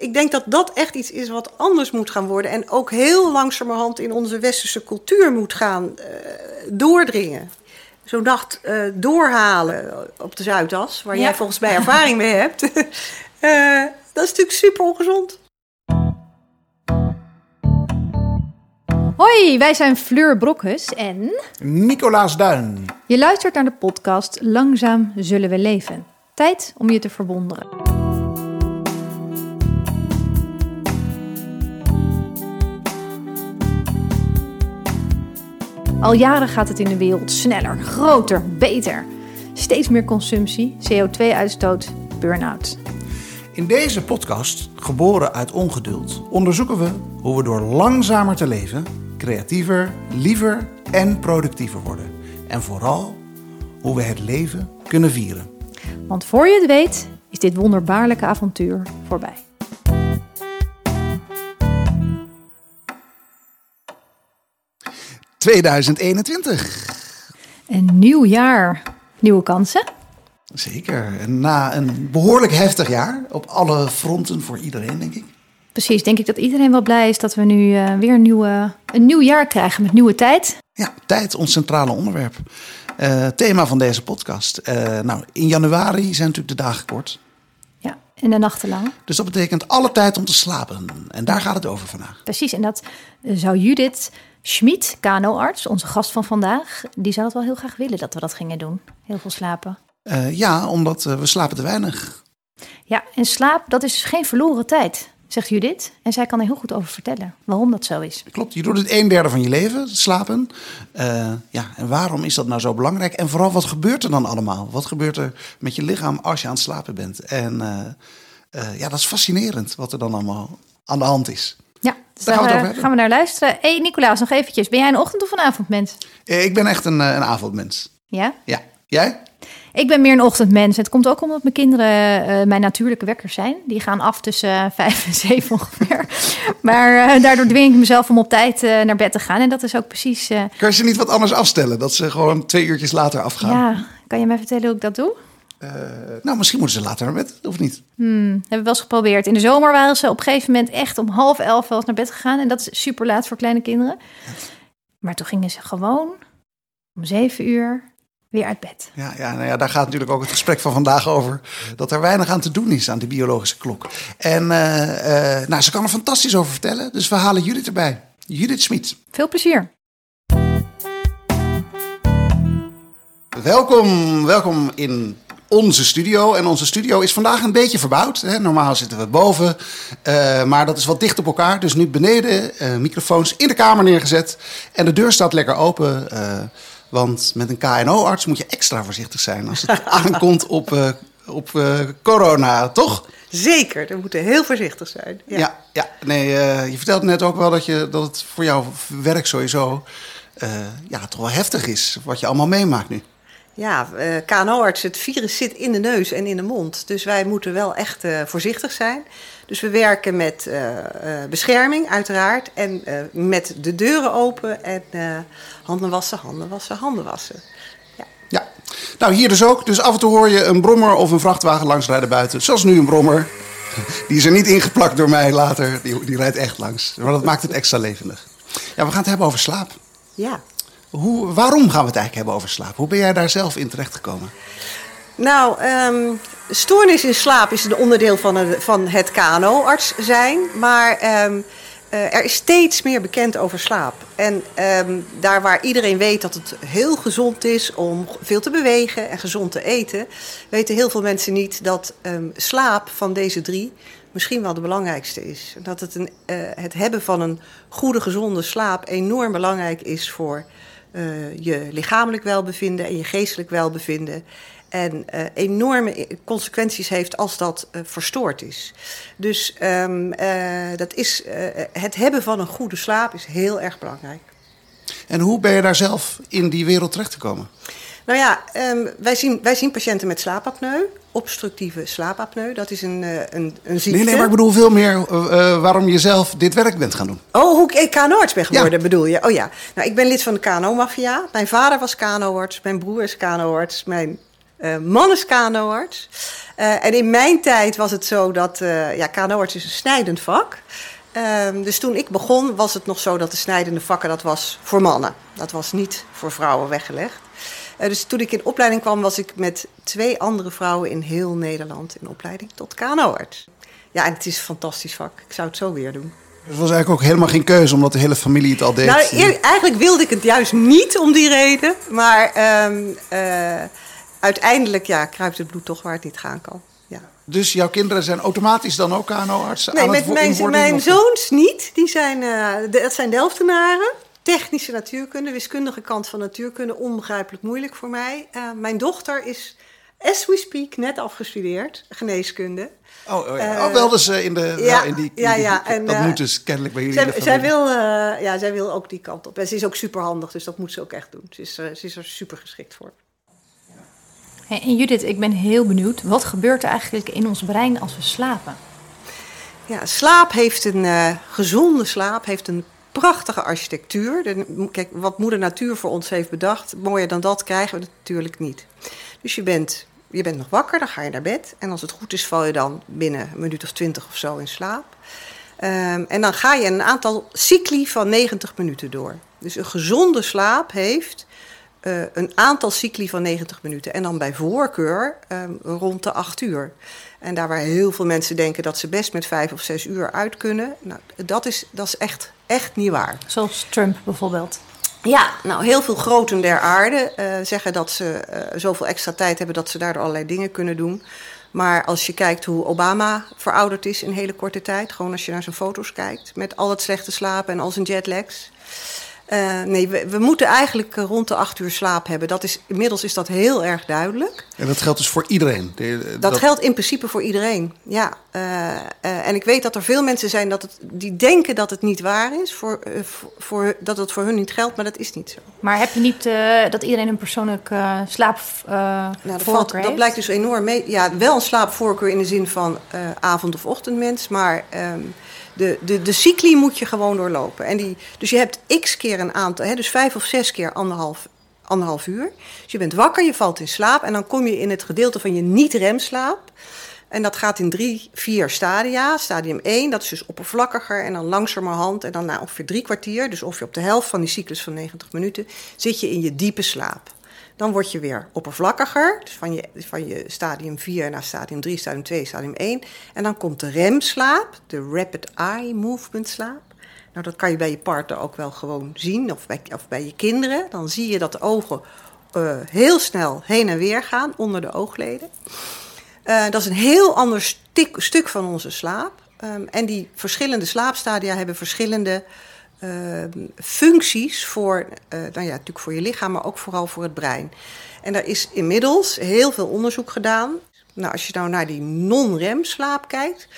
Ik denk dat dat echt iets is wat anders moet gaan worden. En ook heel langzamerhand in onze westerse cultuur moet gaan uh, doordringen. Zo'n nacht uh, doorhalen op de Zuidas, waar Ja. jij volgens mij ervaring mee hebt. Eh, dat is natuurlijk super ongezond. Hoi, wij zijn Fleur Brokhus en Nicolaas Duin. je luistert naar de podcast Langzaam zullen we leven. Tijd om je te verwonderen. Al jaren gaat het in de wereld sneller, groter, beter. Steeds meer consumptie, CO2-uitstoot, burn-out. In deze podcast, geboren uit ongeduld, onderzoeken we hoe we door langzamer te leven creatiever, liever en productiever worden. En vooral hoe we het leven kunnen vieren. Want voor je het weet, is dit wonderbaarlijke avontuur voorbij. ...2021. Een nieuw jaar, nieuwe kansen. Zeker. En na een behoorlijk heftig jaar, op alle fronten voor iedereen, denk ik. Precies, denk ik dat iedereen wel blij is dat we nu eh, weer een, nieuwe, een nieuw jaar krijgen met nieuwe tijd. Ja, tijd, ons centrale onderwerp. Eh, thema van deze podcast. Eh, nou, in januari zijn natuurlijk de dagen kort. Ja, en de nachten lang. Dus dat betekent alle tijd om te slapen. En daar gaat het over vandaag. Precies, en dat zou Judith Schmid, KNO-arts, onze gast van vandaag, die zou dat wel heel graag willen dat we dat gingen doen. Heel veel slapen. Eh, ja, omdat eh, we slapen te weinig. Ja, en slaap, dat is dus geen verloren tijd, zegt Judith. En zij kan er heel goed over vertellen waarom dat zo is. Klopt, je doet het een derde van je leven, slapen. Eh, ja, en waarom is dat nou zo belangrijk? En vooral, wat gebeurt er dan allemaal? Wat gebeurt er met je lichaam als je aan het slapen bent? En ja, dat is fascinerend wat er dan allemaal aan de hand is. Dus Daar gaan we het over gaan we naar luisteren. Hé, hey, Nicolaas, nog eventjes. Ben jij een ochtend- of een avondmens? Eh, ik ben echt een, eh, een avondmens. Ja? Ja, jij? Ik ben meer een ochtendmens. Het komt ook omdat mijn kinderen eh, mijn natuurlijke wekkers zijn. Die gaan af tussen vijf en zeven ongeveer. Maar daardoor dwing ik mezelf om op tijd naar bed te gaan. En dat is ook precies... Kan je ze niet wat anders afstellen? Dat ze gewoon twee uurtjes later afgaan? ja, kan je mij vertellen hoe ik dat doe? Eh, nou, misschien moeten ze later naar bed, of niet? Hmm, hebben we wel eens geprobeerd. In de zomer waren ze op een gegeven moment echt om half elf wel eens naar bed gegaan. En dat is super laat voor kleine kinderen. Maar toen gingen ze gewoon om zeven uur weer uit bed. Ja, ja, nou ja, daar gaat natuurlijk ook het gesprek van vandaag over. Dat er weinig aan te doen is aan die biologische klok. En eh, eh, nou, ze kan er fantastisch over vertellen. Dus we halen Judith erbij. Judith Smit. Veel plezier. Welkom, welkom in onze studio. En onze studio is vandaag een beetje verbouwd. Hè. Normaal zitten we boven, eh, maar dat is wat dicht op elkaar. Dus nu beneden, eh, microfoons in de kamer neergezet. En de deur staat lekker open. eh, want met een KNO-arts moet je extra voorzichtig zijn als het aankomt op, op corona, toch? Zeker, we moeten heel voorzichtig zijn. Ja. Ja, ja. Nee, je vertelt net ook wel dat, je, dat het voor jouw werk sowieso ja, toch wel heftig is. Wat je allemaal meemaakt nu. Ja, eh KNO-arts, het virus zit in de neus en in de mond. Dus wij moeten wel echt eh, voorzichtig zijn. Dus we werken met eh, bescherming, uiteraard. En met de deuren open en handen wassen, handen wassen, handen wassen. Ja. Ja, nou hier dus ook. Dus af en toe hoor je een brommer of een vrachtwagen langsrijden buiten. Zoals nu een brommer. Die is er niet ingeplakt door mij later. Die, die rijdt echt langs. Maar dat maakt het extra levendig. Ja, we gaan het hebben over slaap. ja. Hoe, waarom gaan we het eigenlijk hebben over slaap? Hoe ben jij daar zelf in terechtgekomen? Nou, ehm, stoornis in slaap is een onderdeel van het, van het KNO-arts zijn. Maar ehm, eh, er is steeds meer bekend over slaap. En ehm, daar waar iedereen weet dat het heel gezond is om veel te bewegen en gezond te eten, weten heel veel mensen niet dat slaap van deze drie misschien wel de belangrijkste is. Dat het, een, eh, het hebben van een goede, gezonde slaap enorm belangrijk is voor eh, je lichamelijk welbevinden en je geestelijk welbevinden. En eh, enorme consequenties heeft als dat eh, verstoord is. Dus ehm, eh, dat is, het hebben van een goede slaap is heel erg belangrijk. En hoe ben je daar zelf in die wereld terechtgekomen? Nou ja, ehm, wij, zien, wij zien patiënten met slaapapneu, obstructieve slaapapneu. Dat is een, eh, een, een ziekte. Nee, nee, maar ik bedoel veel meer eh, eh, waarom je zelf dit werk bent gaan doen. Oh, hoe ik KNO-arts ben geworden, Ja. bedoel je? Oh ja. Nou, ik ben lid van de KNO-maffia. Mijn vader was KNO-arts, mijn broer is KNO-arts, mijn uh, manneskanoarts. Uh, en in mijn tijd was het zo dat, ja, kanoarts is een snijdend vak. Uh, dus toen ik begon was het nog zo dat de snijdende vakken, dat was voor mannen. Dat was niet voor vrouwen weggelegd. Dus toen ik in opleiding kwam, was ik met twee andere vrouwen in heel Nederland in opleiding tot kanoarts. Ja, en het is een fantastisch vak. Ik zou het zo weer doen. Het was eigenlijk ook helemaal geen keuze, omdat de hele familie het al deed. Nou, eigenlijk wilde ik het juist niet om die reden. Maar um, uh, uiteindelijk ja, kruipt het bloed toch waar het niet gaan kan. Ja. Dus jouw kinderen zijn automatisch dan ook KNO-artsen? Nee, met mijn, mijn zoons niet. Die zijn, uh, dat zijn Delftenaren. Technische natuurkunde, wiskundige kant van natuurkunde, onbegrijpelijk moeilijk voor mij. Uh, mijn dochter is, as we speak, net afgestudeerd, geneeskunde. Oh, oh, ja. oh wel dus uh, in, de, ja, in die, ja, ja. En, dat uh, moet dus kennelijk bij jullie zij, zij wil, uh, ja, zij wil ook die kant op. En ze is ook super handig, dus dat moet ze ook echt doen. Ze is, ze is er super geschikt voor. Hey, en Judith, ik ben heel benieuwd. Wat gebeurt er eigenlijk in ons brein als we slapen? Ja, slaap heeft een gezonde slaap, heeft een prachtige architectuur. Kijk, wat moeder natuur voor ons heeft bedacht, mooier dan dat krijgen we natuurlijk niet. Dus je bent je bent nog wakker, dan ga je naar bed. En als het goed is, val je dan binnen een minuut of twintig of zo in slaap. Um, en dan ga je een aantal cycli van 90 minuten door. Dus een gezonde slaap heeft uh, een aantal cycli van 90 minuten. En dan bij voorkeur um, rond de 8 uur. En daar waar heel veel mensen denken dat ze best met 5 of 6 uur uit kunnen, nou, dat is, dat is echt, echt niet waar. Zoals Trump bijvoorbeeld. Ja, nou heel veel groten der aarde uh, zeggen dat ze uh, zoveel extra tijd hebben dat ze daardoor allerlei dingen kunnen doen. Maar als je kijkt hoe Obama verouderd is in hele korte tijd, gewoon als je naar zijn foto's kijkt, met al het slechte slapen en al zijn jetlags. Uh, nee, we, we, moeten eigenlijk eh, rond de acht uur slaap hebben. Dat is, inmiddels is dat heel erg duidelijk. En dat geldt dus voor iedereen? dat, dat, geldt in principe voor iedereen, ja. Uh, en ik weet dat er veel mensen zijn dat het, die denken dat het niet waar is. Voor, voor, dat het voor hun niet geldt, maar dat is niet zo. Maar heb je niet dat iedereen een persoonlijk slaapvoorkeur nou, dat, valt, dat blijkt dus enorm mee. Ja, wel een slaapvoorkeur in de zin van avond- of ochtendmens, maar... Um, de, de, de cycli moet je gewoon doorlopen. En die, dus je hebt x keer een aantal, hè, dus vijf of zes keer anderhalf, anderhalf uur. Dus je bent wakker, je valt in slaap en dan kom je in het gedeelte van je niet-remslaap. En dat gaat in drie, vier stadia. Stadium 1, dat is dus oppervlakkiger en dan langzamerhand. En dan na ongeveer drie kwartier, dus ongeveer op de helft van die cyclus van 90 minuten, zit je in je diepe slaap. Dan word je weer oppervlakkiger, dus van je, van je stadium 4 naar stadium 3, stadium 2, stadium 1. En dan komt de remslaap, de rapid eye movement slaap. Nou, dat kan je bij je partner ook wel gewoon zien, of bij, of bij je kinderen. Dan zie je dat de ogen uh, heel snel heen en weer gaan onder de oogleden. Uh, dat is een heel ander stuk, stuk van onze slaap. Um, en die verschillende slaapstadia hebben verschillende uh, functies voor, uh, nou ja, natuurlijk voor je lichaam, maar ook vooral voor het brein. En daar is inmiddels heel veel onderzoek gedaan. Nou, als je nou naar die non-rem-slaap kijkt,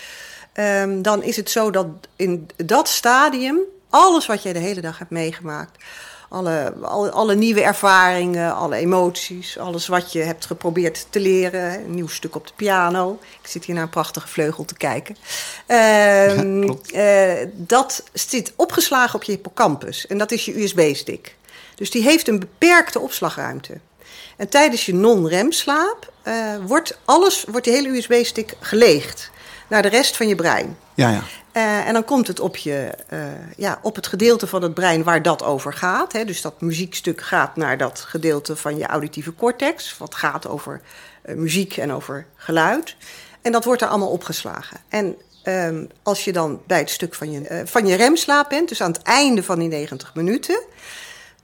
um, dan is het zo dat in dat stadium alles wat jij de hele dag hebt meegemaakt, alle, alle, alle, nieuwe ervaringen, alle emoties, alles wat je hebt geprobeerd te leren. Een nieuw stuk op de piano. Ik zit hier naar een prachtige vleugel te kijken. Uh, uh, dat zit opgeslagen op je hippocampus. En dat is je USB-stick. Dus die heeft een beperkte opslagruimte. En tijdens je non-remslaap uh, wordt alles, wordt die hele USB-stick geleegd naar de rest van je brein. Ja, ja. Uh, en dan komt het op, je, uh, ja, op het gedeelte van het brein waar dat over gaat. Hè. Dus dat muziekstuk gaat naar dat gedeelte van je auditieve cortex. Wat gaat over uh, muziek en over geluid. En dat wordt er allemaal opgeslagen. En um, als je dan bij het stuk van je, van je remslaap bent, dus aan het einde van die 90 minuten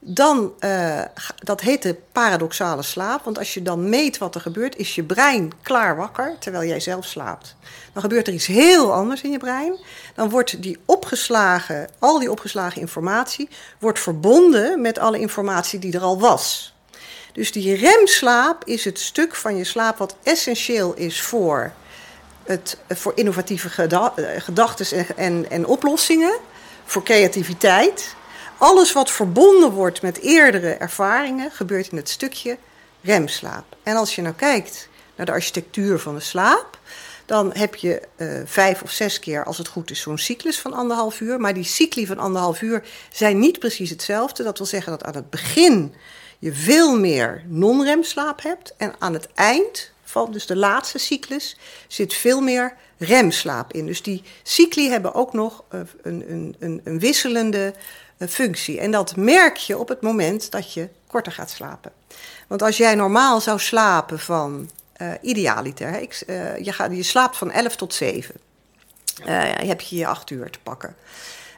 dan, uh, dat heet de paradoxale slaap. Want als je dan meet wat er gebeurt, is je brein klaar wakker terwijl jij zelf slaapt. Dan gebeurt er iets heel anders in je brein. Dan wordt die opgeslagen, al die opgeslagen informatie, wordt verbonden met alle informatie die er al was. Dus die remslaap is het stuk van je slaap wat essentieel is voor, het, voor innovatieve gedachten en, en, en oplossingen, voor creativiteit alles wat verbonden wordt met eerdere ervaringen gebeurt in het stukje remslaap. En als je nou kijkt naar de architectuur van de slaap, dan heb je uh, vijf of zes keer, als het goed is, zo'n cyclus van anderhalf uur. Maar die cycli van anderhalf uur zijn niet precies hetzelfde. Dat wil zeggen dat aan het begin je veel meer non-remslaap hebt. En aan het eind van dus de laatste cyclus zit veel meer remslaap in. Dus die cycli hebben ook nog eh, een, een, een, een wisselende eh, functie. En dat merk je op het moment dat je korter gaat slapen. Want als jij normaal zou slapen van uh, idealiter, hè, ik, uh, je, gaat, je slaapt van 11 tot 7. Uh, heb je je 8 uur te pakken.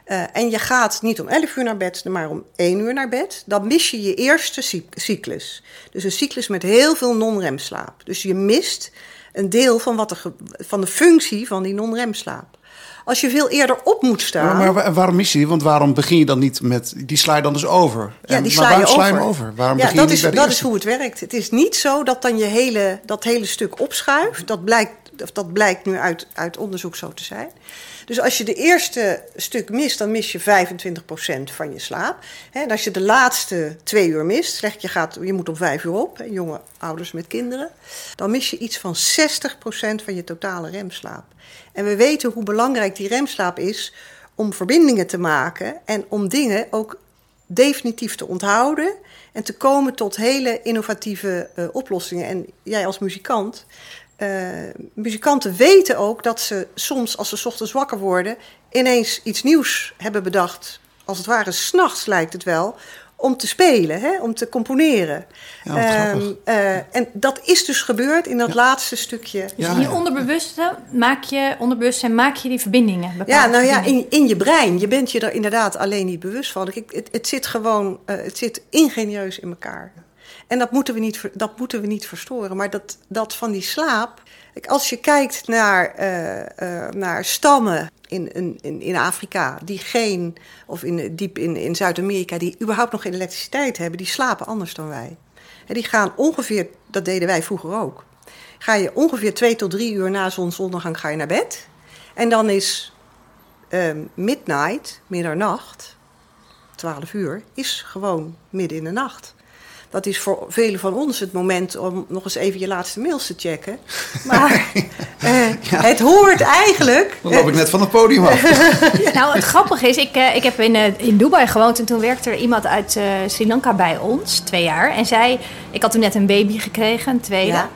Uh, en je gaat niet om 11 uur naar bed, maar om 1 uur naar bed. Dan mis je je eerste cyclus. Dus een cyclus met heel veel non-remslaap. Dus je mist een deel van, wat er, van de functie van die non-remslaap. Als je veel eerder op moet staan. Maar, maar waarom je die? Want waarom begin je dan niet met. Die sla je dan dus over? Ja, die sla maar je sla je over. hem over? Waarom ja, begin dat je is, niet dat is hoe het werkt. Het is niet zo dat dan je hele, dat hele stuk opschuift. Dat blijkt, dat blijkt nu uit, uit onderzoek zo te zijn. Dus als je de eerste stuk mist, dan mis je 25% van je slaap. En als je de laatste twee uur mist, zeg je, gaat, je moet om vijf uur op, jonge ouders met kinderen, dan mis je iets van 60% van je totale remslaap. En we weten hoe belangrijk die remslaap is om verbindingen te maken en om dingen ook definitief te onthouden en te komen tot hele innovatieve uh, oplossingen. En jij als muzikant, uh, muzikanten weten ook dat ze soms, als ze ochtends wakker worden, ineens iets nieuws hebben bedacht. Als het ware, s'nachts lijkt het wel, om te spelen, hè? om te componeren. Ja, um, uh, en dat is dus gebeurd in dat ja. laatste stukje. Dus in je onderbewuste maak je, onderbewustzijn maak je die verbindingen. Ja, nou ja, in, in je brein. Je bent je er inderdaad alleen niet bewust van. Ik, het, het zit gewoon, uh, het zit ingenieus in elkaar. En dat moeten we niet, dat moeten we niet verstoren. Maar dat, dat van die slaap. Als je kijkt naar, uh, naar stammen in, in, in Afrika die geen, of in, diep in, in Zuid-Amerika, die überhaupt nog geen elektriciteit hebben, die slapen anders dan wij. En die gaan ongeveer, dat deden wij vroeger ook, ga je ongeveer twee tot drie uur na zonsondergang ga je naar bed. En dan is um, midnight, middernacht, 12 uur, is gewoon midden in de nacht. Dat is voor velen van ons het moment om nog eens even je laatste mails te checken. Maar uh, ja. het hoort eigenlijk. Dan loop ik net van het podium af. nou, het grappige is, ik, uh, ik heb in, uh, in Dubai gewoond en toen werkte er iemand uit Sri Lanka bij ons, twee jaar. En zij, ik had toen net een baby gekregen, een tweede. Ja.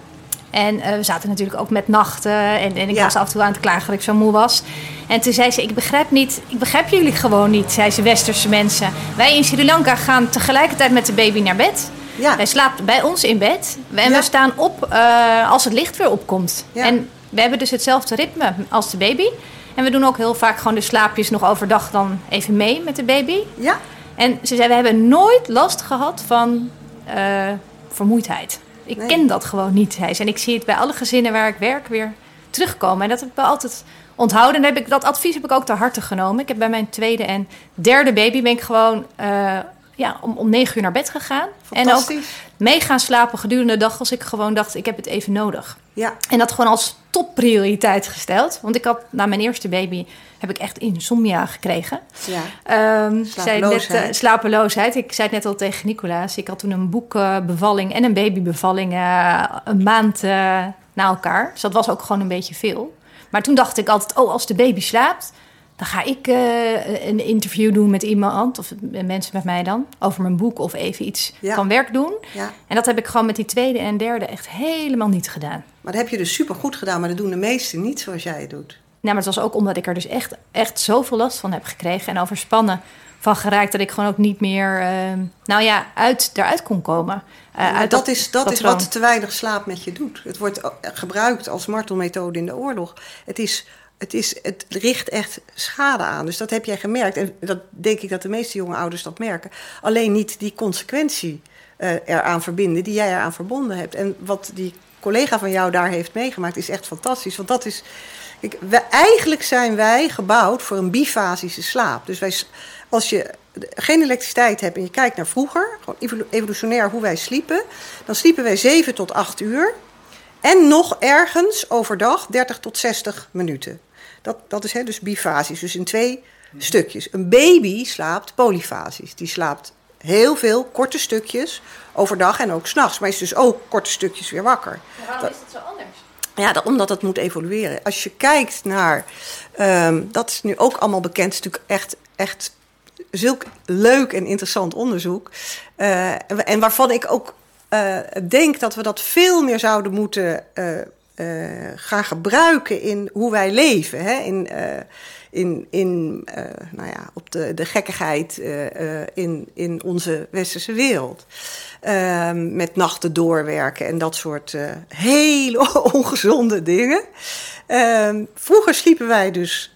En we zaten natuurlijk ook met nachten. En, en ik ja. was af en toe aan het klagen dat ik zo moe was. En toen zei ze, ik begrijp, niet, ik begrijp jullie gewoon niet, zei ze, westerse mensen. Wij in Sri Lanka gaan tegelijkertijd met de baby naar bed. Ja. Hij slaapt bij ons in bed. En ja. we staan op uh, als het licht weer opkomt. Ja. En we hebben dus hetzelfde ritme als de baby. En we doen ook heel vaak gewoon de slaapjes nog overdag dan even mee met de baby. Ja. En ze zei, we hebben nooit last gehad van uh, vermoeidheid. Ik nee. ken dat gewoon niet, zei ze. En ik zie het bij alle gezinnen waar ik werk weer terugkomen. En dat heb ik altijd onthouden. En heb ik, dat advies heb ik ook ter harte genomen. Ik heb bij mijn tweede en derde baby ben ik gewoon... Uh, ja, om, om negen uur naar bed gegaan. En ook mee gaan slapen gedurende de dag als ik gewoon dacht, ik heb het even nodig. Ja. En dat gewoon als topprioriteit gesteld. Want ik had na mijn eerste baby heb ik echt insomnia gekregen. Ja. Um, slapeloosheid. Net, uh, slapeloosheid. Ik zei het net al tegen Nicolaas. Ik had toen een boekbevalling uh, en een babybevalling uh, een maand na elkaar. Dus dat was ook gewoon een beetje veel. Maar toen dacht ik altijd, oh, als de baby slaapt, dan ga ik uh, een interview doen met iemand, of mensen met mij dan, over mijn boek of even iets ja. van werk doen. Ja. En dat heb ik gewoon met die tweede en derde echt helemaal niet gedaan. Maar dat heb je dus super goed gedaan, maar dat doen de meesten niet zoals jij het doet. Nou, maar het was ook omdat ik er dus echt, echt zoveel last van heb gekregen en overspannen van geraakt dat ik gewoon ook niet meer, uh, nou ja, uit, eruit kon komen. Uh, uit dat, dat, is, dat is wat te weinig slaap met je doet. Het wordt gebruikt als martelmethode in de oorlog. Het is het, is, het richt echt schade aan. Dus dat heb jij gemerkt. En dat denk ik dat de meeste jonge ouders dat merken. Alleen niet die consequentie uh, eraan verbinden die jij eraan verbonden hebt. En wat die collega van jou daar heeft meegemaakt is echt fantastisch. Want dat is. Kijk, we, eigenlijk zijn wij gebouwd voor een bifasische slaap. Dus wij, als je geen elektriciteit hebt en je kijkt naar vroeger, gewoon evolutionair hoe wij sliepen, dan sliepen wij 7 tot 8 uur. En nog ergens overdag 30 tot 60 minuten. Dat, dat is hè, dus bifasisch, dus in twee hmm. stukjes. Een baby slaapt polyfasisch. Die slaapt heel veel korte stukjes overdag en ook s'nachts. Maar is dus ook korte stukjes weer wakker. Maar waarom dat, is dat zo anders? Ja, dat, omdat het moet evolueren. Als je kijkt naar, um, dat is nu ook allemaal bekend, is natuurlijk echt, echt zulk leuk en interessant onderzoek. Uh, en waarvan ik ook uh, denk dat we dat veel meer zouden moeten uh, gaan gebruiken in hoe wij leven. Hè? In, in, in nou ja, op de, de gekkigheid in, in onze westerse wereld. Ehm, met nachten doorwerken en dat soort hele ongezonde dingen. Ehm, vroeger sliepen wij dus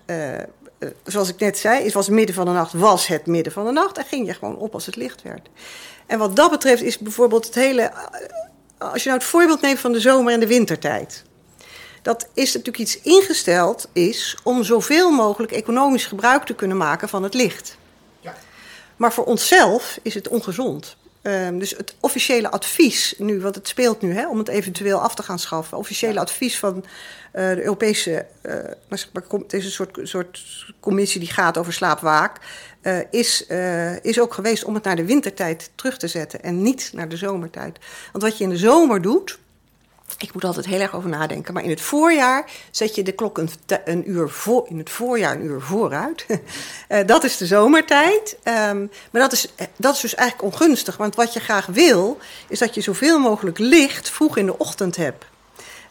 zoals ik net zei, het was het midden van de nacht, was het midden van de nacht. En ging je gewoon op als het licht werd. En wat dat betreft is bijvoorbeeld het hele. Eh, als je nou het voorbeeld neemt van de zomer- en de wintertijd. Dat is natuurlijk iets ingesteld is om zoveel mogelijk economisch gebruik te kunnen maken van het licht. Ja. Maar voor onszelf is het ongezond. Um, dus het officiële advies nu, want het speelt nu hè, om het eventueel af te gaan schaffen. Officiële advies van uh, de Europese, uh, het is een soort, soort commissie die gaat over slaapwaak, uh, is, is ook geweest om het naar de wintertijd terug te zetten en niet naar de zomertijd. Want wat je in de zomer doet, ik moet altijd heel erg over nadenken. Maar in het voorjaar zet je de klok een, een uur voor, in het voorjaar een uur vooruit. uh, dat is de zomertijd. Um, maar dat is, dat is dus eigenlijk ongunstig. Want wat je graag wil, is dat je zoveel mogelijk licht vroeg in de ochtend hebt.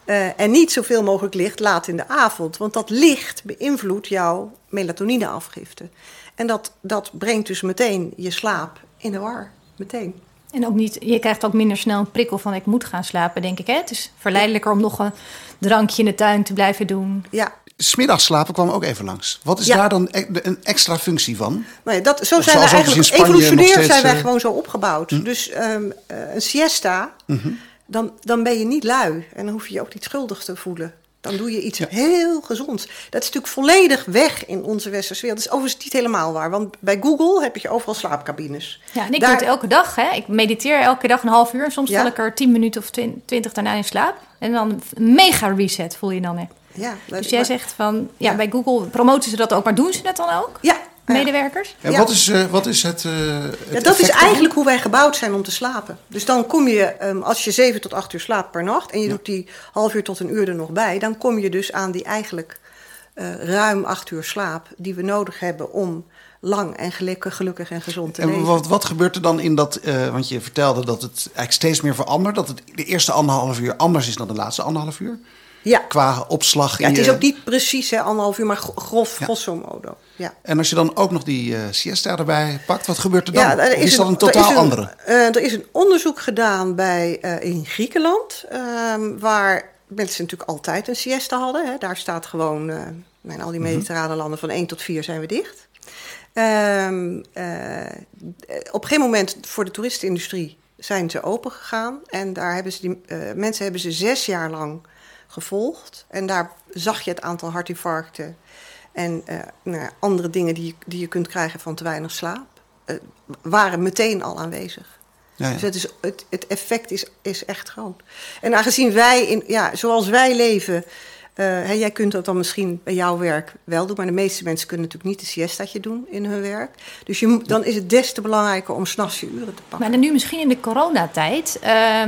Uh, en niet zoveel mogelijk licht laat in de avond. Want dat licht beïnvloedt jouw melatonineafgifte. En dat, dat brengt dus meteen je slaap in de war. Meteen. En ook niet, je krijgt ook minder snel een prikkel van ik moet gaan slapen, denk ik. Hè? Het is verleidelijker om nog een drankje in de tuin te blijven doen. Ja. Smiddags slapen kwam ook even langs. Wat is daar dan e- een extra functie van? Nou ja, dat, zo zijn we eigenlijk evolutionair zijn wij eh, gewoon zo opgebouwd. Hm? Dus um, een siesta, mm -hmm. dan, dan ben je niet lui. En dan hoef je je ook niet schuldig te voelen. Dan doe je iets heel gezonds. Dat is natuurlijk volledig weg in onze westerse wereld. Dat is overigens niet helemaal waar. Want bij Google heb je overal slaapcabines. Ja, en ik Daar... doe het elke dag. Hè. Ik mediteer elke dag een half uur. En soms ja. val ik er tien minuten of twintig daarna in slaap. En dan een mega reset voel je dan. Hè. Ja, dus jij zegt van, ja, bij Google promoten ze dat ook. Maar doen ze dat dan ook? Ja, medewerkers. Ja, Wat, is, uh, wat is het? Uh, het ja, dat is eigenlijk hoe wij gebouwd zijn om te slapen. Dus dan kom je, um, als je 7 tot 8 uur slaapt per nacht en je ja. doet die half uur tot een uur er nog bij, dan kom je dus aan die eigenlijk uh, ruim 8 uur slaap die we nodig hebben om lang en gelukkig, gelukkig en gezond te en leven. Wat, wat gebeurt er dan in dat, want je vertelde dat het eigenlijk steeds meer verandert, dat het de eerste anderhalf uur anders is dan de laatste anderhalf uur? Ja. Qua opslag. Ja, het is ook niet precies hè, anderhalf uur, maar grof, ja. grosso modo. Ja. En als je dan ook nog die uh, siesta erbij pakt, wat gebeurt er dan? Ja, er is, is, dat een totaal er andere? Uh, er is een onderzoek gedaan bij, uh, in Griekenland, waar mensen natuurlijk altijd een siesta hadden. Hè. Daar staat gewoon, in al die mediterrane landen, van 1 tot 4 zijn we dicht. Um, op geen moment voor de toeristenindustrie zijn ze open gegaan. En daar hebben ze die, mensen hebben ze zes jaar lang gevolgd. En daar zag je het aantal hartinfarcten en uh, nou, andere dingen die je, die je kunt krijgen van te weinig slaap, uh, waren meteen al aanwezig. Ja, ja. Dus het, is, het, het, effect is, is echt groot. En aangezien wij, in, ja, zoals wij leven, uh, hè, jij kunt dat dan misschien bij jouw werk wel doen, maar de meeste mensen kunnen natuurlijk niet een siestaatje doen in hun werk. Dus je, dan is het des te belangrijker om s'nachts je uren te pakken. Maar dan nu misschien in de coronatijd. Uh,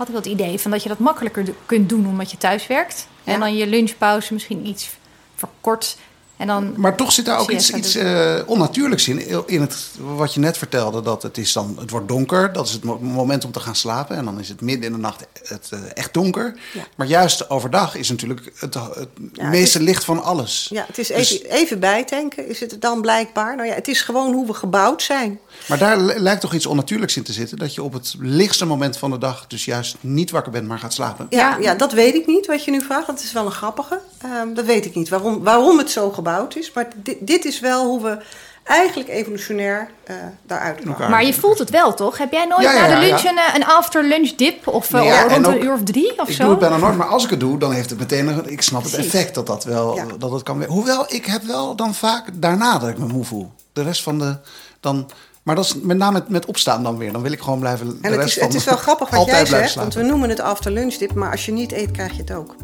had ik dat idee van dat je dat makkelijker kunt doen omdat je thuis werkt. Ja. En dan je lunchpauze misschien iets verkort. En dan maar toch zit daar ook iets, iets uh, onnatuurlijks in. In het, wat je net vertelde, dat het, is dan, het wordt donker. Dat is het moment om te gaan slapen. En dan is het midden in de nacht het, uh, echt donker. Ja. Maar juist overdag is natuurlijk het, het ja, meeste het is, licht van alles. Ja, het is dus, even, even bijtanken, is het dan blijkbaar. Nou ja, het is gewoon hoe we gebouwd zijn. Maar daar lijkt toch iets onnatuurlijks in te zitten. Dat je op het lichtste moment van de dag dus juist niet wakker bent, maar gaat slapen. Ja, ja dat weet ik niet wat je nu vraagt. Dat is wel een grappige. Um, dat weet ik niet waarom, waarom het zo gebouwd is. Maar dit, dit is wel hoe we eigenlijk evolutionair uh, daaruit kwamen. Maar je voelt het wel, toch? Heb jij nooit ja, ja, na de lunch ja, een, een after-lunch dip? Of uh, rond ook, een uur of drie of ik zo? Ik doe het bijna nooit, maar als ik het doe, dan heeft het meteen... Een, ik snap het effect dat dat wel dat het kan... Hoewel, ik heb wel dan vaak daarna dat ik me moe voel. De rest van de... Dan, maar dat is met name met, met opstaan dan weer. Dan wil ik gewoon blijven. De en het, rest is, het is wel grappig wat jij zegt, want we noemen het after lunch dip, maar als je niet eet, krijg je het ook.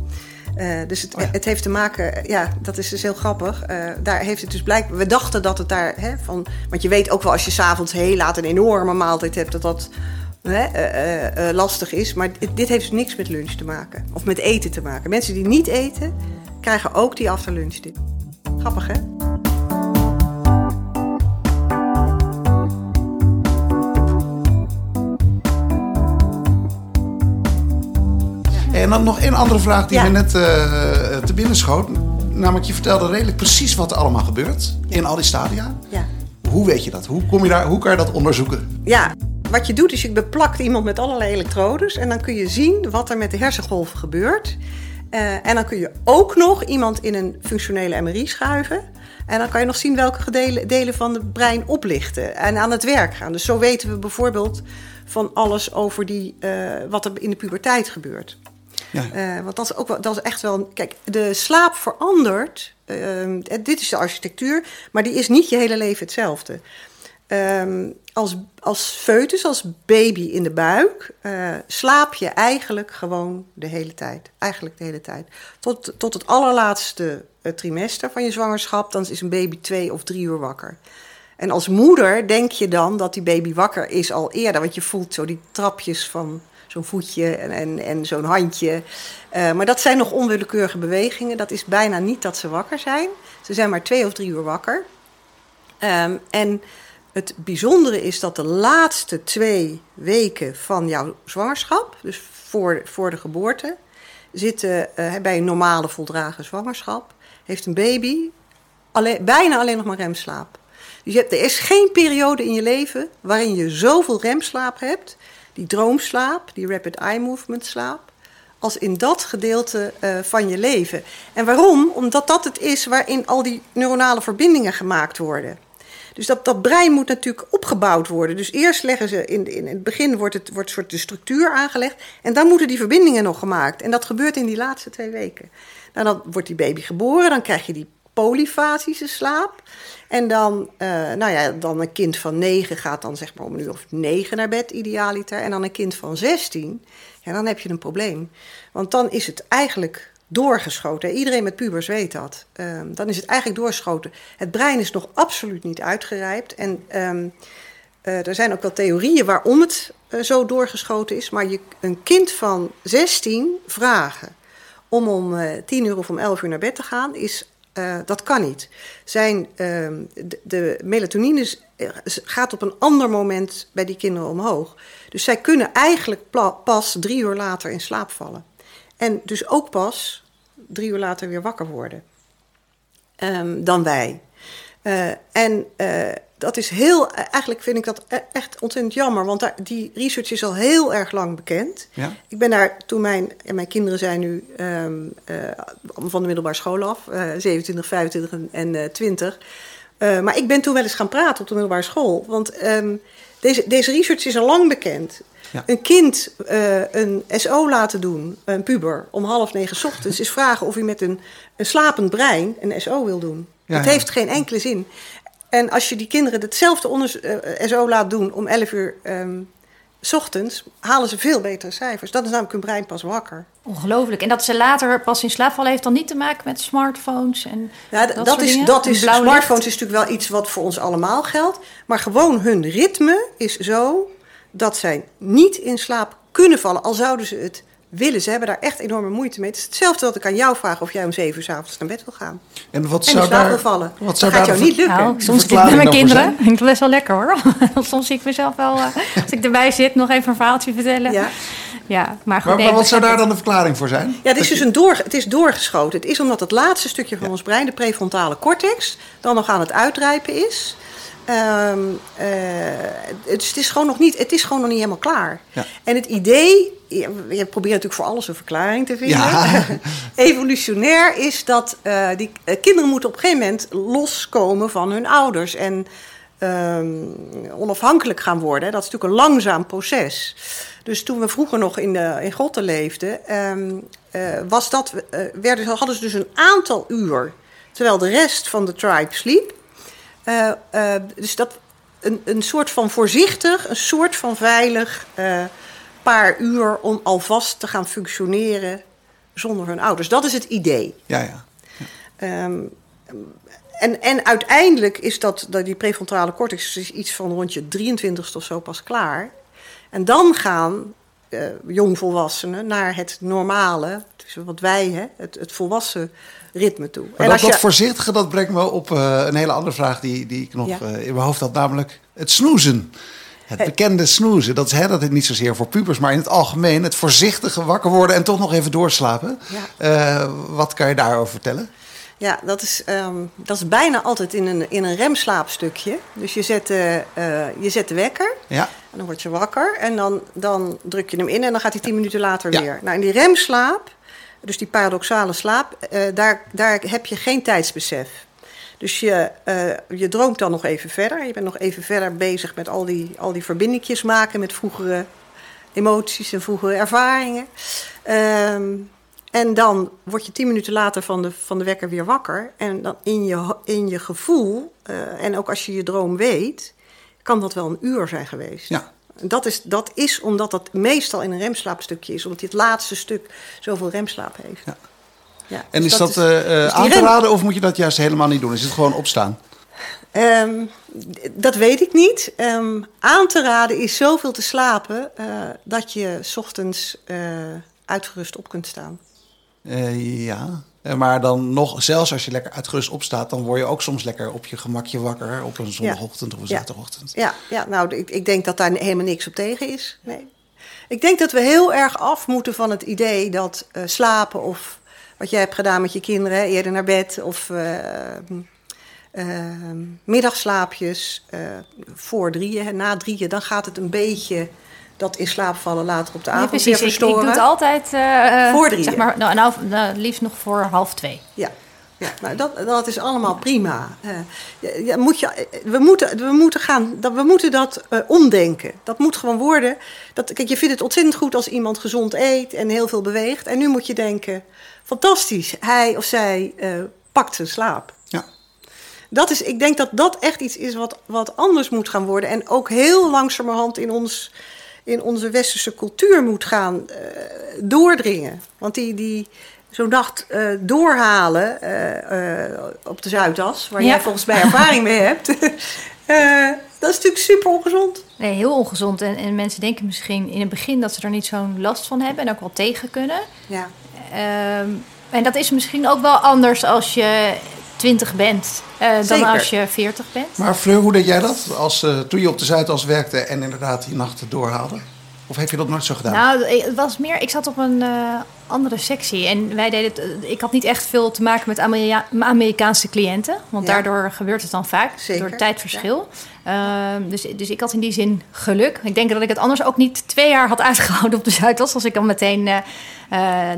Uh, dus het, oh ja. het, heeft te maken, ja, dat is dus heel grappig. Uh, daar heeft het dus blijkbaar. We dachten dat het daar hè, van. Want je weet ook wel als je s'avonds heel laat een enorme maaltijd hebt, dat dat hè, uh, lastig is. Maar dit, dit heeft dus niks met lunch te maken. Of met eten te maken. Mensen die niet eten, krijgen ook die after lunch dip. Grappig, hè? En dan nog één andere vraag die Ja. me net eh, te binnen schoot. Namelijk, je vertelde redelijk precies wat er allemaal gebeurt in al die stadia. Ja. Hoe weet je dat? Hoe, kom je daar, hoe kan je dat onderzoeken? Ja, wat je doet is je beplakt iemand met allerlei elektrodes en dan kun je zien wat er met de hersengolven gebeurt. Eh, en dan kun je ook nog iemand in een functionele MRI schuiven. En dan kan je nog zien welke gedelen- delen van het brein oplichten en aan het werk gaan. Dus zo weten we bijvoorbeeld van alles over die, eh, wat er in de puberteit gebeurt. Ja. Eh, want dat is, ook wel, dat is echt wel. Kijk, de slaap verandert. ehm, dit is de architectuur, maar die is niet je hele leven hetzelfde. Ehm, als, als foetus, als baby in de buik, eh, slaap je eigenlijk gewoon de hele tijd. Eigenlijk de hele tijd. Tot, tot het allerlaatste eh, trimester van je zwangerschap, dan is een baby twee of drie uur wakker. En als moeder denk je dan dat die baby wakker is al eerder, want je voelt zo die trapjes van zo'n voetje en, en, zo'n handje. Eh, maar dat zijn nog onwillekeurige bewegingen. Dat is bijna niet dat ze wakker zijn. Ze zijn maar twee of drie uur wakker. Ehm, en het bijzondere is dat de laatste twee weken van jouw zwangerschap, dus voor, voor de geboorte, zitten eh, bij een normale voldragen zwangerschap, heeft een baby alleen, bijna alleen nog maar remslaap. Dus je hebt, er is geen periode in je leven waarin je zoveel remslaap hebt, die droomslaap, die rapid eye movement slaap, als in dat gedeelte eh, van je leven. En waarom? Omdat dat het is waarin al die neuronale verbindingen gemaakt worden. Dus dat, dat brein moet natuurlijk opgebouwd worden. Dus eerst leggen ze in, in het begin wordt, het, wordt soort de structuur aangelegd. En dan moeten die verbindingen nog gemaakt. En dat gebeurt in die laatste twee weken. Nou, dan wordt die baby geboren, dan krijg je die polyfasische slaap. En dan, eh, nou ja, dan een kind van negen gaat dan zeg maar om een uur of negen naar bed, idealiter. En dan een kind van 16, ja, dan heb je een probleem. Want dan is het eigenlijk doorgeschoten. Iedereen met pubers weet dat. Ehm, dan is het eigenlijk doorgeschoten. Het brein is nog absoluut niet uitgerijpt. En ehm, eh, er zijn ook wel theorieën waarom het eh, zo doorgeschoten is. Maar je, een kind van 16 vragen om om eh 10 uur of om 11 uur naar bed te gaan, is, eh, dat kan niet. Zijn, ehm, de, melatonine eh, gaat op een ander moment bij die kinderen omhoog. Dus zij kunnen eigenlijk pas drie uur later in slaap vallen. En dus ook pas drie uur later weer wakker worden ehm, dan wij. Eh, en dat is heel, eigenlijk vind ik dat e- echt ontzettend jammer, want daar, die research is al heel erg lang bekend. Ja? Ik ben daar toen mijn, en mijn kinderen zijn nu ehm, eh, van de middelbare school af, eh 27, 25 en, en eh, 20. Eh, maar ik ben toen wel eens gaan praten op de middelbare school, want ehm, deze, deze research is al lang bekend. Ja. Een kind eh, een SO laten doen, een puber, om half negen 's ochtends, is vragen of hij met een, een slapend brein een SO wil doen. Ja, dat ja. heeft geen enkele zin. En als je die kinderen hetzelfde onders- eh, SO laat doen om 11 uur ehm, 's ochtends, halen ze veel betere cijfers. Dat is namelijk hun brein pas wakker. Ongelooflijk. En dat ze later pas in slaap vallen heeft dan niet te maken met smartphones en Ja, dat, is, dingen? dat is, licht? smartphones is natuurlijk wel iets wat voor ons allemaal geldt. Maar gewoon hun ritme is zo dat zij niet in slaap kunnen vallen. Al zouden ze het willen. Ze hebben daar echt enorme moeite mee. Het is hetzelfde dat ik aan jou vraag of jij om zeven uur 's avonds naar bed wil gaan. En wat zou daar, vallen. wat dat zou gaat daar jou niet lukken. Nou, soms zit ik met mijn voor kinderen. ik het best wel lekker hoor. soms zie ik mezelf wel, eh, als ik erbij zit, nog even een verhaaltje vertellen. Ja. Ja, maar goed. Maar, nee, maar wat zou daar dan de verklaring voor zijn? Ja, het is dus een door, het is doorgeschoten. Het is omdat het laatste stukje van ons brein, de prefrontale cortex, dan nog aan het uitrijpen is. Ehm, eh, het, het is gewoon nog niet, het is gewoon nog niet helemaal klaar. Ja. En het idee, je, probeert natuurlijk voor alles een verklaring te vinden. Ja. Evolutionair is dat eh, die eh, kinderen moeten op een gegeven moment loskomen van hun ouders en ehm, onafhankelijk gaan worden. Dat is natuurlijk een langzaam proces. Dus toen we vroeger nog in, de, in grotten leefden, ehm, eh, was dat, werden, hadden ze dus een aantal uur, terwijl de rest van de tribe sliep. Eh, eh, dus dat een, een soort van voorzichtig, een soort van veilig eh, paar uur om alvast te gaan functioneren zonder hun ouders. Dat is het idee. Ja, ja. Ehm, en, en uiteindelijk is dat, dat die prefrontale cortex is iets van rond je 23ste of zo pas klaar. En dan gaan jongvolwassenen naar het normale, dus wat wij, hè, het, het volwassen ritme toe. Maar en dat, dat voorzichtige, dat brengt me op eh, een hele andere vraag die, die ik nog Ja. eh, in mijn hoofd had. Namelijk het snoezen. Het bekende snoezen, dat is, hè, dat is niet zozeer voor pubers, maar in het algemeen het voorzichtige wakker worden en toch nog even doorslapen. Ja. Eh, wat kan je daarover vertellen? Ja, dat is, ehm, dat is bijna altijd in een, in een remslaapstukje. Dus je zet, de, eh, je zet de wekker Ja, en dan word je wakker. En dan, dan druk je hem in en dan gaat hij tien minuten later Ja. weer. Nou, in die remslaap, dus die paradoxale slaap, eh, daar, daar heb je geen tijdsbesef. Dus je, eh, je droomt dan nog even verder. Je bent nog even verder bezig met al die, al die verbindingjes maken met vroegere emoties en vroegere ervaringen. Ehm, en dan word je tien minuten later van de, van de wekker weer wakker. En dan in je, in je gevoel, eh, en ook als je je droom weet, kan dat wel een uur zijn geweest. ja. Dat is, dat is omdat dat meestal in een remslaapstukje is. Omdat dit laatste stuk zoveel remslaap heeft. Ja. Ja, En dus is dat, is- eh, eh, dus die aan te raden of moet je dat juist helemaal niet doen? Is het gewoon opstaan? Ehm, dat weet ik niet. Ehm, aan te raden is zoveel te slapen... eh, dat je 's ochtends eh, uitgerust op kunt staan. Eh, ja. Eh, Maar dan nog, zelfs als je lekker uitgerust opstaat, dan word je ook soms lekker op je gemakje wakker op een zondagochtend of een zaterdagochtend. Ja, ja nou, ik, ik denk dat daar helemaal niks op tegen is. Nee. Ik denk dat we heel erg af moeten van het idee dat eh, slapen of wat jij hebt gedaan met je kinderen, eerder naar bed of eh, eh, middagslaapjes voor drieën, na drieën, dan gaat het een beetje dat in slaap vallen later op de Ja, avond precies. weer Ik, ik verstoren. doe het altijd eh, eh, Voor drieën. Zeg maar, nou, nou, nou, liefst nog voor half twee. Ja, ja nou, dat, dat is allemaal prima. Eh, ja, ja, moet je, we, moeten, we, moeten gaan, dat, we moeten dat eh, omdenken. Dat moet gewoon worden. Dat, kijk, je vindt het ontzettend goed als iemand gezond eet en heel veel beweegt. En nu moet je denken, fantastisch, hij of zij eh, pakt zijn slaap. Ja. Dat is, ik denk dat dat echt iets is wat, wat anders moet gaan worden. En ook heel langzamerhand in, ons, in onze westerse cultuur moet gaan eh, doordringen. Want die, die, zo'n nacht eh, doorhalen eh, op de Zuidas, waar Ja. jij volgens mij ervaring mee hebt, dat is natuurlijk super ongezond. Nee, heel ongezond. En, en mensen denken misschien in het begin dat ze er niet zo'n last van hebben en ook wel tegen kunnen. Ja. Ehm, en dat is misschien ook wel anders als je 20 bent eh, dan Zeker. als je 40 bent. Maar Fleur, hoe deed jij dat als, eh, toen je op de Zuidas werkte en inderdaad die nachten doorhaalde? Of heb je dat nooit zo gedaan? Nou, het was meer. Ik zat op een eh, andere sectie en wij deden het. Ik had niet echt veel te maken met Amerikaanse cliënten, want Ja. daardoor gebeurt het dan vaak Zeker, door het tijdverschil. Ehm, dus, dus ik had in die zin geluk. Ik denk dat ik het anders ook niet twee jaar had uitgehouden op de Zuidas als ik dan meteen eh,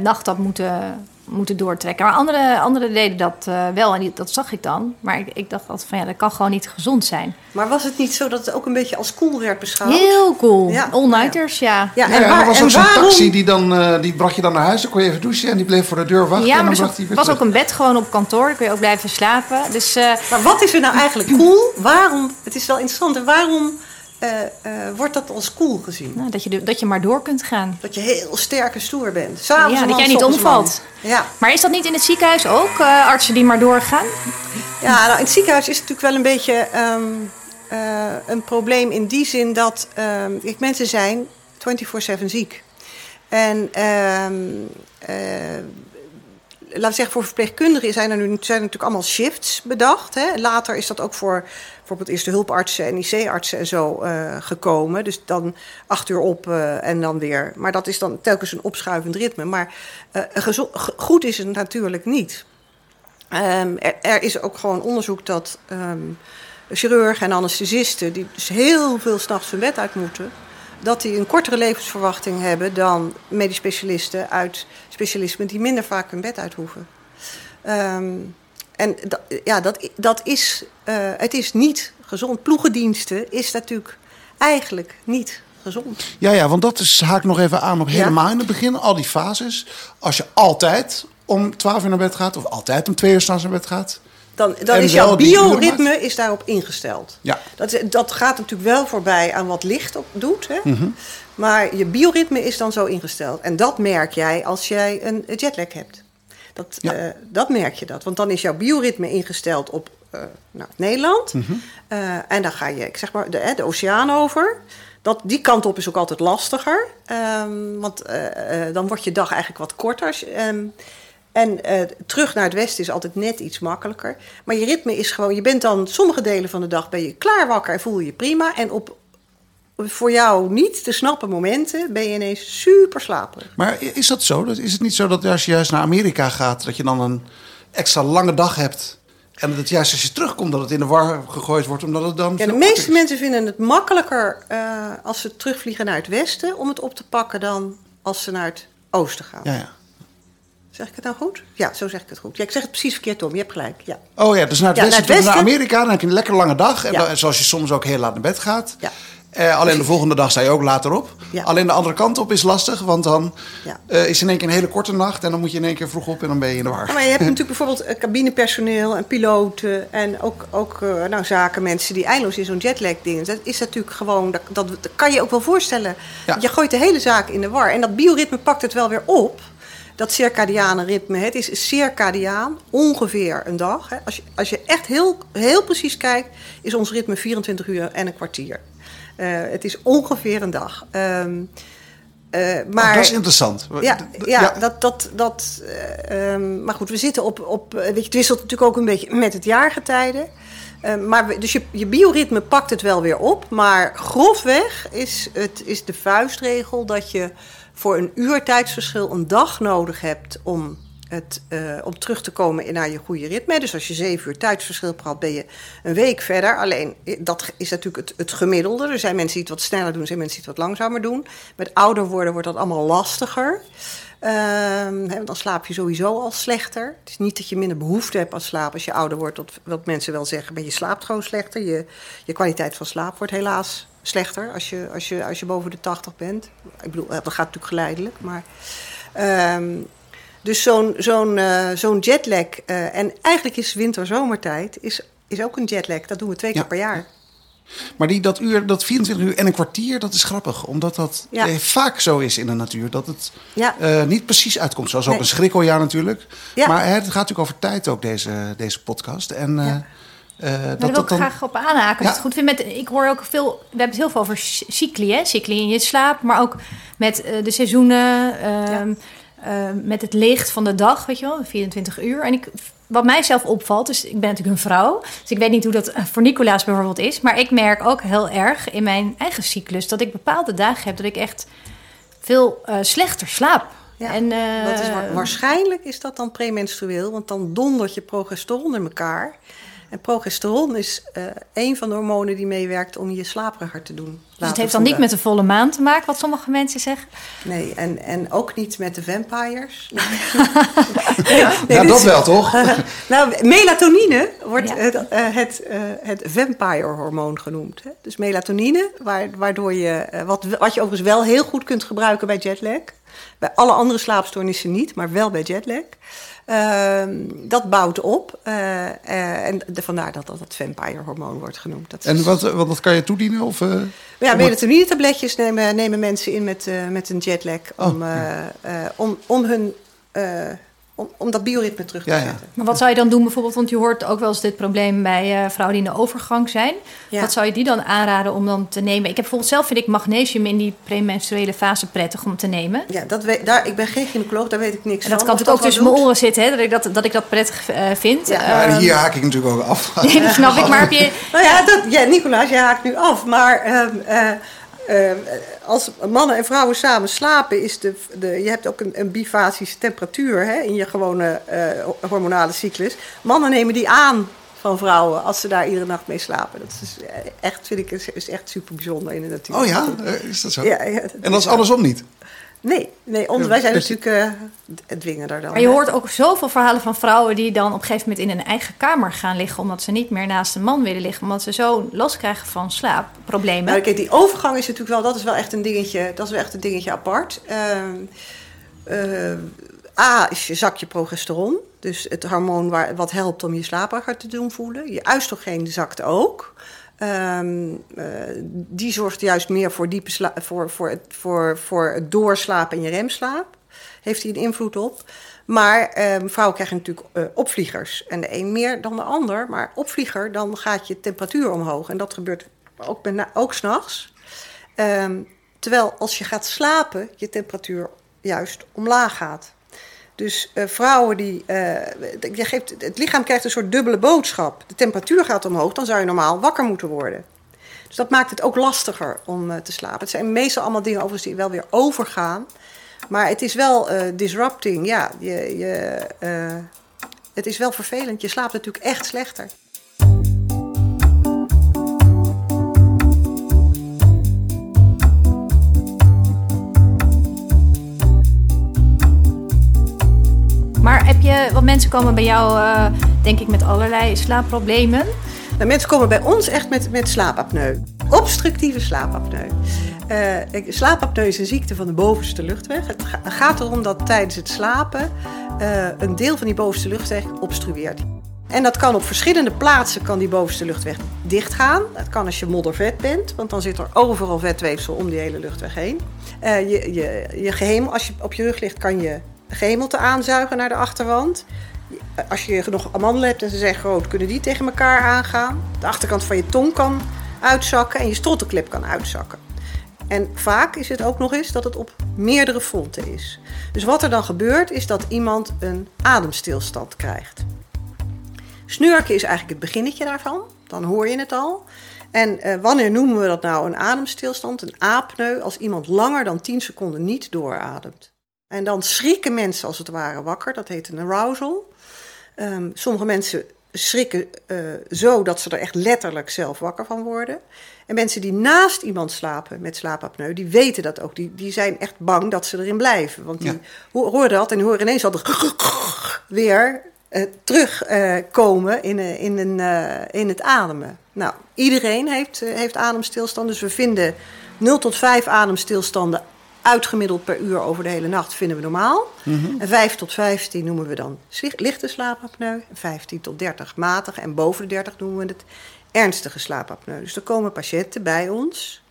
nacht had moeten, moeten doortrekken. Maar andere, anderen deden dat eh, wel en die, dat zag ik dan. Maar ik, ik dacht altijd van ja, dat kan gewoon niet gezond zijn. Maar was het niet zo dat het ook een beetje als cool werd beschouwd? Heel cool. Ja. All-nighters, ja. Ja, Ja, en, er was ook zo'n waarom... taxi die, dan, eh, die bracht je dan naar huis. Dan kon je even douchen en die bleef voor de deur wachten. Ja, en maar dan er bracht weer was ook een bed gewoon op kantoor. Daar kun je ook blijven slapen. Dus eh, Maar wat is er nou eigenlijk cool? Waarom, het is wel interessant, en waarom eh, eh, wordt dat als cool gezien? nou, dat, je, de- dat je maar door kunt gaan. Dat je heel sterk en stoer bent. S'avonds Ja, dat jij niet man. omvalt. Ja. Maar is dat niet in het ziekenhuis ook? eh, artsen die maar doorgaan? ja, nou in het ziekenhuis is het natuurlijk wel een beetje ehm, eh, een probleem in die zin dat ehm, kijk, mensen zijn 24-7 ziek. En eh, laten we zeggen, voor verpleegkundigen zijn er nu zijn er natuurlijk allemaal shifts bedacht. Hè. Later is dat ook voor bijvoorbeeld eerste hulpartsen en IC-artsen en zo eh, gekomen. Dus dan acht uur op eh, en dan weer. Maar dat is dan telkens een opschuivend ritme. Maar eh, goed is het natuurlijk niet. Ehm, er, is ook gewoon onderzoek dat ehm, chirurgen en anesthesisten... die dus heel veel s'nachts hun bed uit moeten... dat die een kortere levensverwachting hebben dan medisch specialisten uit specialismen... die minder vaak hun bed uit hoeven. Ehm, en ja, dat, dat is, eh, het is niet gezond. Ploegendiensten is natuurlijk eigenlijk niet gezond. Ja, ja, want dat is, haak nog even aan op Ja. helemaal in het begin. Al die fases. Als je altijd om 12 uur naar bed gaat, of altijd om 2 uur s'nachts naar bed gaat. Dan, dan is jouw bioritme is daarop ingesteld. Ja. Dat, dat gaat natuurlijk wel voorbij aan wat licht op doet. Hè? Mhm. Maar je bioritme is dan zo ingesteld. En dat merk jij als jij een jetlag hebt. Dat, Ja. eh, dat merk je dat. Want dan is jouw bioritme ingesteld op eh, nou, Nederland. Mhm. Eh, en dan ga je, ik zeg maar, de, de oceaan over. Dat, die kant op is ook altijd lastiger. Ehm, want dan wordt je dag eigenlijk wat korter. Ehm, en terug naar het westen is altijd net iets makkelijker. Maar je ritme is gewoon... Je bent dan sommige delen van de dag ben je klaar wakker en voel je je prima. En op voor jou niet te snappen momenten ben je ineens super slaperig. Maar is dat zo? Is het niet zo dat als je juist naar Amerika gaat, dat je dan een extra lange dag hebt? En dat het juist als je terugkomt, dat het in de war gegooid wordt, omdat het dan. Ja, de meeste mensen vinden het makkelijker eh, als ze terugvliegen naar het westen om het op te pakken dan als ze naar het oosten gaan. Ja, ja. Zeg ik het nou goed? Ja, zo zeg ik het goed. Ja, ik zeg het precies verkeerd, Tom. Je hebt gelijk. Ja. Oh ja, dus naar het Ja, westen, naar het naar. Amerika, dan heb je een lekker lange dag. En Ja. dan, zoals je soms ook heel laat naar bed gaat. Ja. Eh, alleen de volgende dag sta je ook later op. Ja. Alleen de andere kant op is lastig, want dan Ja. eh, is in één keer een hele korte nacht. En dan moet je in één keer vroeg op en dan ben je in de war. Ja, maar je hebt natuurlijk bijvoorbeeld eh, cabinepersoneel en piloten en ook, ook nou, zakenmensen die eindeloos in zo'n jetlag dingen. Dat is natuurlijk gewoon, dat, dat, dat kan je ook wel voorstellen. Je gooit de hele zaak in de war. En dat bioritme pakt het wel weer op. Dat circadiane ritme, het is circadiaan, ongeveer een dag. Hè. Als, je, als je echt heel, heel precies kijkt, is ons ritme 24 uur en een kwartier. Eh, het is ongeveer een dag. Ehm, eh, maar, Oh, dat is interessant. ja, ja, dat. dat, dat eh, ehm, maar goed, we zitten op. op eh, weet je, het wisselt natuurlijk ook een beetje met het jaargetijde. Ehm, maar we- dus je, je bioritme pakt het wel weer op. Maar grofweg is, het, is de vuistregel dat je voor een uur tijdsverschil een dag nodig hebt om, het, eh, om terug te komen in naar je goede ritme. Dus als je zeven uur tijdsverschil praat, ben je een week verder. Alleen eh, dat is natuurlijk het, het gemiddelde. Er zijn mensen die het wat sneller doen, er zijn mensen die het wat langzamer doen. Met ouder worden wordt dat allemaal lastiger. Ehm, dan slaap je sowieso al slechter. Het is niet dat je minder behoefte hebt aan slaap als je ouder wordt. Wat, mensen wel zeggen, maar je slaapt gewoon slechter. Je, je kwaliteit van slaap wordt helaas slechter als je, als je, als je boven de 80 bent. Ik bedoel, dat gaat natuurlijk geleidelijk. Maar, ehm, dus zo'n zo'n eh, zo'n jetlag, eh, en eigenlijk is winter-zomertijd, is, is ook een jetlag. Dat doen we twee Ja. keer per jaar. Maar die, dat, uur, dat 24 uur en een kwartier, dat is grappig. Omdat dat Ja. eh, vaak zo is in de natuur. Dat het Ja. eh, niet precies uitkomt. Zoals ook Nee. een schrikkeljaar natuurlijk. Ja. Maar hè, het gaat natuurlijk over tijd ook, deze, deze podcast. En eh, Ja. eh, Daar dat wil ik dat dan... graag op aanhaken. Ja. het goed vind met, ik hoor ook veel, we hebben het heel veel over cy- cycli, hè? cycli in je slaap, maar ook met de seizoenen, ehm, eh, met het licht van de dag, weet je wel, 24 uur. En ik, wat mij zelf opvalt, dus ik ben natuurlijk een vrouw, dus ik weet niet hoe dat eh, voor Nicolaas bijvoorbeeld is, maar ik merk ook heel erg in mijn eigen cyclus dat ik bepaalde dagen heb dat ik echt veel eh, slechter slaap. Ja, en, eh, Dat is wa- waarschijnlijk is dat dan premenstrueel, want dan dondert je progesteron in elkaar. En progesteron is eh een van de hormonen die meewerkt om je slaperiger te doen. dus het heeft dan niet met de volle maan te maken, wat sommige mensen zeggen. Nee, en, en ook niet met de vampires. Ja, dat is- wel, toch? Nou, melatonine wordt Ja. het, eh, het, eh, het vampire-hormoon genoemd. Hè? Dus melatonine, waar- waardoor je, eh, wat, wat je overigens wel heel goed kunt gebruiken bij jetlag. Bij alle andere slaapstoornissen niet, maar wel bij jetlag. Ehm, dat bouwt op. eh, eh, en de, vandaar dat dat het vampire-hormoon wordt genoemd. Dat En wat, wat, wat kan je toedienen? Of, eh, ja, melatonine-tabletjes nemen, nemen mensen in met, eh, met een jetlag om, Oh, eh, eh, om, om, hun, eh, om, om dat bioritme terug te Ja, ja. zetten. Maar wat zou je dan doen bijvoorbeeld? Want je hoort ook wel eens dit probleem bij eh, vrouwen die in de overgang zijn. Ja. Wat zou je die dan aanraden om dan te nemen? Ik heb bijvoorbeeld zelf vind ik magnesium in die premenstruele fase prettig om te nemen. Ja, dat weet, daar, ik ben geen gynaecoloog, daar weet ik niks En dat van. kan natuurlijk ook tussen mijn oren zitten, hè, dat, ik dat, dat ik dat prettig eh, vind. Ja. ja, hier haak ik natuurlijk ook af. nee, dat snap ik. Maar heb je... Nou ja, dat, ja, Nicolaas, je haakt nu af. Maar ehm, eh, ehm, als mannen en vrouwen samen slapen, is de, de, je hebt ook een, een bifasische temperatuur hè, in je gewone eh, hormonale cyclus. Mannen nemen die aan van vrouwen als ze daar iedere nacht mee slapen. Dat is eh, echt, vind ik, is, is echt super bijzonder in de natuur. Oh ja, Eh, is dat zo? Ja, ja, En dat is andersom niet? Nee, nee ons, wij zijn natuurlijk eh, dwinger daar dan. Maar je hè. hoort ook zoveel verhalen van vrouwen die dan op een gegeven moment in een eigen kamer gaan liggen. Omdat ze niet meer naast een man willen liggen. Omdat ze zo last krijgen van slaapproblemen. Nou, kijk, die overgang is natuurlijk wel, dat is wel echt een dingetje, dat is wel echt een dingetje apart. Ehm, eh, A is je zakje progesteron, dus het hormoon waar, wat helpt om je slaperiger te doen voelen. Je oestrogeen zakt ook. Ehm, eh, die zorgt juist meer voor, diepe sla- voor, voor, het, voor, voor het doorslapen en je remslaap. Heeft hij een invloed op. Maar ehm, vrouwen krijgen natuurlijk eh, opvliegers. En de een meer dan de ander. Maar opvlieger, dan gaat je temperatuur omhoog. En dat gebeurt ook, ook s'nachts. Ehm, terwijl als je gaat slapen, je temperatuur juist omlaag gaat. Dus eh, vrouwen die. eh, je geeft, het lichaam krijgt een soort dubbele boodschap. De temperatuur gaat omhoog, dan zou je normaal wakker moeten worden. Dus dat maakt het ook lastiger om eh, te slapen. Het zijn meestal allemaal dingen overigens die wel weer overgaan. Maar het is wel disrupting. Ja, je, je, het is wel vervelend. Je slaapt natuurlijk echt slechter. Maar heb je, want mensen komen bij jou, uh, denk ik, met allerlei slaapproblemen. Nou, mensen komen bij ons echt met, met slaapapneu. Obstructieve slaapapneu. Uh, slaapapneu is een ziekte van de bovenste luchtweg. Het gaat erom dat tijdens het slapen uh, een deel van die bovenste luchtweg obstrueert. En dat kan op verschillende plaatsen kan die bovenste luchtweg dichtgaan. Dat kan als je moddervet bent, want dan zit er overal vetweefsel om die hele luchtweg heen. Je, je, je gehemel, als je op je rug ligt, kan je gehemelte aanzuigen naar de achterwand. Als je nog amandelen hebt en ze zijn groot, kunnen die tegen elkaar aangaan. De achterkant van je tong kan uitzakken en je strottenklep kan uitzakken. En vaak is het ook nog eens dat het op meerdere fronten is. Dus wat er dan gebeurt, is dat iemand een ademstilstand krijgt. Snurken is eigenlijk het beginnetje daarvan. Dan hoor je het al. En uh, wanneer noemen we dat nou een ademstilstand, een apneu, als iemand langer dan 10 seconden niet doorademt? En dan schrikken mensen als het ware wakker. Dat heet een arousal. Um, sommige mensen schrikken uh, zo dat ze er echt letterlijk zelf wakker van worden. En mensen die naast iemand slapen met slaapapneu, die weten dat ook. Die, die zijn echt bang dat ze erin blijven. Want die ja. horen dat en die horen ineens al de weer uh, terugkomen uh, in, in, een, in het ademen. Nou, iedereen heeft, heeft ademstilstand. Dus we vinden 0 tot 5 ademstilstanden uitgemiddeld per uur over de hele nacht vinden we normaal. Mm -hmm. En 5 tot 15 noemen we dan lichte slaapapneu. 15 tot 30 matig. En boven de 30 noemen we het ernstige slaapapneu. Dus er komen patiënten bij ons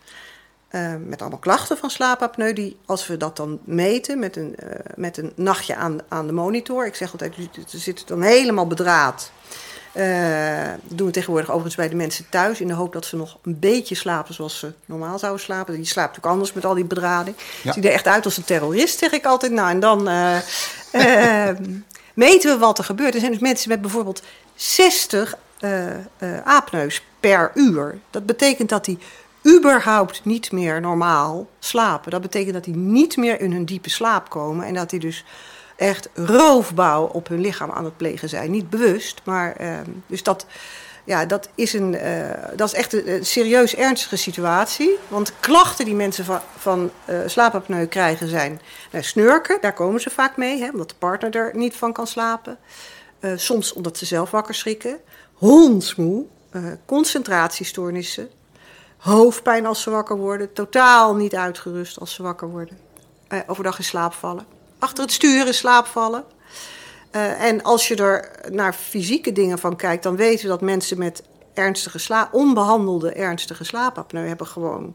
uh, met allemaal klachten van slaapapneu. Die, als we dat dan meten met een, uh, met een nachtje aan, aan de monitor. Ik zeg altijd, ze zitten dan helemaal bedraad. Uh, doen we tegenwoordig overigens bij de mensen thuis. In de hoop dat ze nog een beetje slapen zoals ze normaal zouden slapen. Die slaapt natuurlijk anders met al die bedrading. Ja. Ziet er echt uit als een terrorist, zeg ik altijd. Nou, en dan uh, uh, meten we wat er gebeurt. Er zijn dus mensen met bijvoorbeeld 60 apneus per uur. Dat betekent dat die überhaupt niet meer normaal slapen. Dat betekent dat die niet meer in hun diepe slaap komen. En dat die dus echt roofbouw op hun lichaam aan het plegen zijn. Niet bewust, maar uh, dus dat, ja, dat, is een, uh, dat is echt een, serieus ernstige situatie. Want klachten die mensen van, van uh, slaapapneu krijgen zijn snurken. Daar komen ze vaak mee, hè, omdat de partner er niet van kan slapen. Uh, soms omdat ze zelf wakker schrikken. Hondsmoe, concentratiestoornissen. Hoofdpijn als ze wakker worden. Totaal niet uitgerust als ze wakker worden. overdag in slaap vallen achter het sturen slaapvallen. Uh, en als je er naar fysieke dingen van kijkt, dan weten we dat mensen met ernstige slaap, onbehandelde ernstige slaapapneu hebben gewoon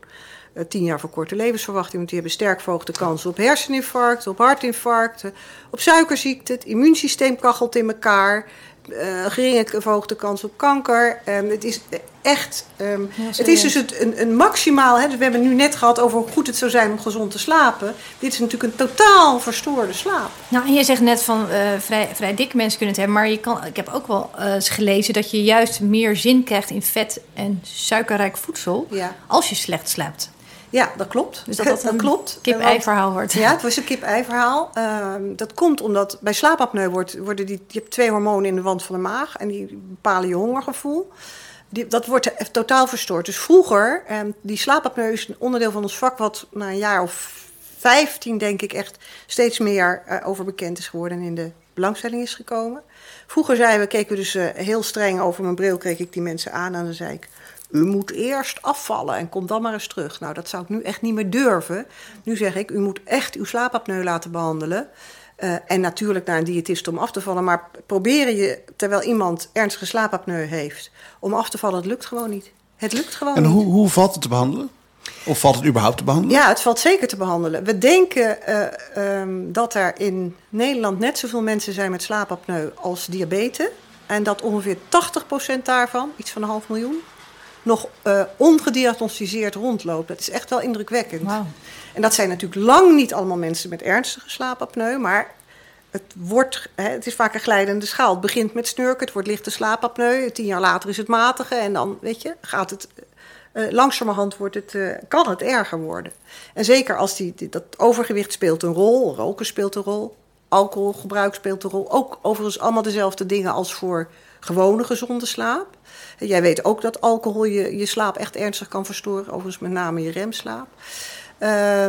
uh, tien jaar verkorte levensverwachting. Want die hebben sterk verhoogde kansen op herseninfarct, op hartinfarct, op suikerziekte. Het immuunsysteem kachelt in elkaar. Uh, geringe verhoogde kans op kanker. Um, het is echt. Um, ja, het is dus het, een, een maximaal. Hè, dus we hebben nu net gehad over hoe goed het zou zijn om gezond te slapen. Dit is natuurlijk een totaal verstoorde slaap. Nou, en je zegt net van uh, vrij, vrij dik mensen kunnen het hebben. Maar je kan, ik heb ook wel uh, eens gelezen dat je juist meer zin krijgt in vet en suikerrijk voedsel. Ja. als je slecht slaapt. Ja, dat klopt. Dus dat dat, dat klopt. Kip-ei-verhaal wordt. Ja, het was een kip-ei-verhaal. Uh, dat komt omdat bij slaapapneu wordt, worden die, je hebt twee hormonen in de wand van de maag en die bepalen je hongergevoel. Die, dat wordt totaal verstoord. Dus vroeger, um, die slaapapneu is een onderdeel van ons vak wat na een jaar of 15 denk ik echt steeds meer uh, over bekend is geworden en in de belangstelling is gekomen. Vroeger zeiden we, keken we dus uh, heel streng over mijn bril, kreeg ik die mensen aan en dan zei ik u moet eerst afvallen en kom dan maar eens terug. Nou, dat zou ik nu echt niet meer durven. Nu zeg ik, u moet echt uw slaapapneu laten behandelen. Uh, en natuurlijk naar een diëtist om af te vallen. Maar proberen je, terwijl iemand ernstige slaapapneu heeft, om af te vallen, het lukt gewoon niet. Het lukt gewoon en niet. hoe, hoe valt het te behandelen? Of valt het überhaupt te behandelen? Ja, het valt zeker te behandelen. We denken uh, um, dat er in Nederland net zoveel mensen zijn met slaapapneu als diabetes. En dat ongeveer 80% daarvan, iets van een half miljoen, nog uh, ongediagnosticeerd rondloopt. Dat is echt wel indrukwekkend. Wow. En dat zijn natuurlijk lang niet allemaal mensen met ernstige slaapapneu, maar het, wordt, hè, het is vaak een glijdende schaal. Het begint met snurken, het wordt lichte slaapapneu. Tien jaar later is het matige en dan, weet je, gaat het uh, langzamerhand wordt het, uh, kan het erger worden. En zeker als die, die, dat overgewicht speelt een rol, roken speelt een rol, alcoholgebruik speelt een rol. Ook overigens allemaal dezelfde dingen als voor gewone gezonde slaap. Jij weet ook dat alcohol je, je slaap echt ernstig kan verstoren, overigens met name je remslaap. Uh,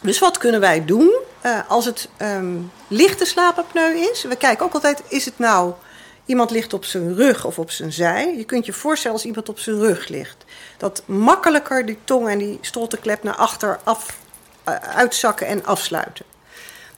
dus wat kunnen wij doen uh, als het um, lichte slaapapneu is? We kijken ook altijd, is het nou iemand ligt op zijn rug of op zijn zij? Je kunt je voorstellen als iemand op zijn rug ligt. Dat makkelijker die tong en die stolteklep naar achter af, uh, uitzakken en afsluiten.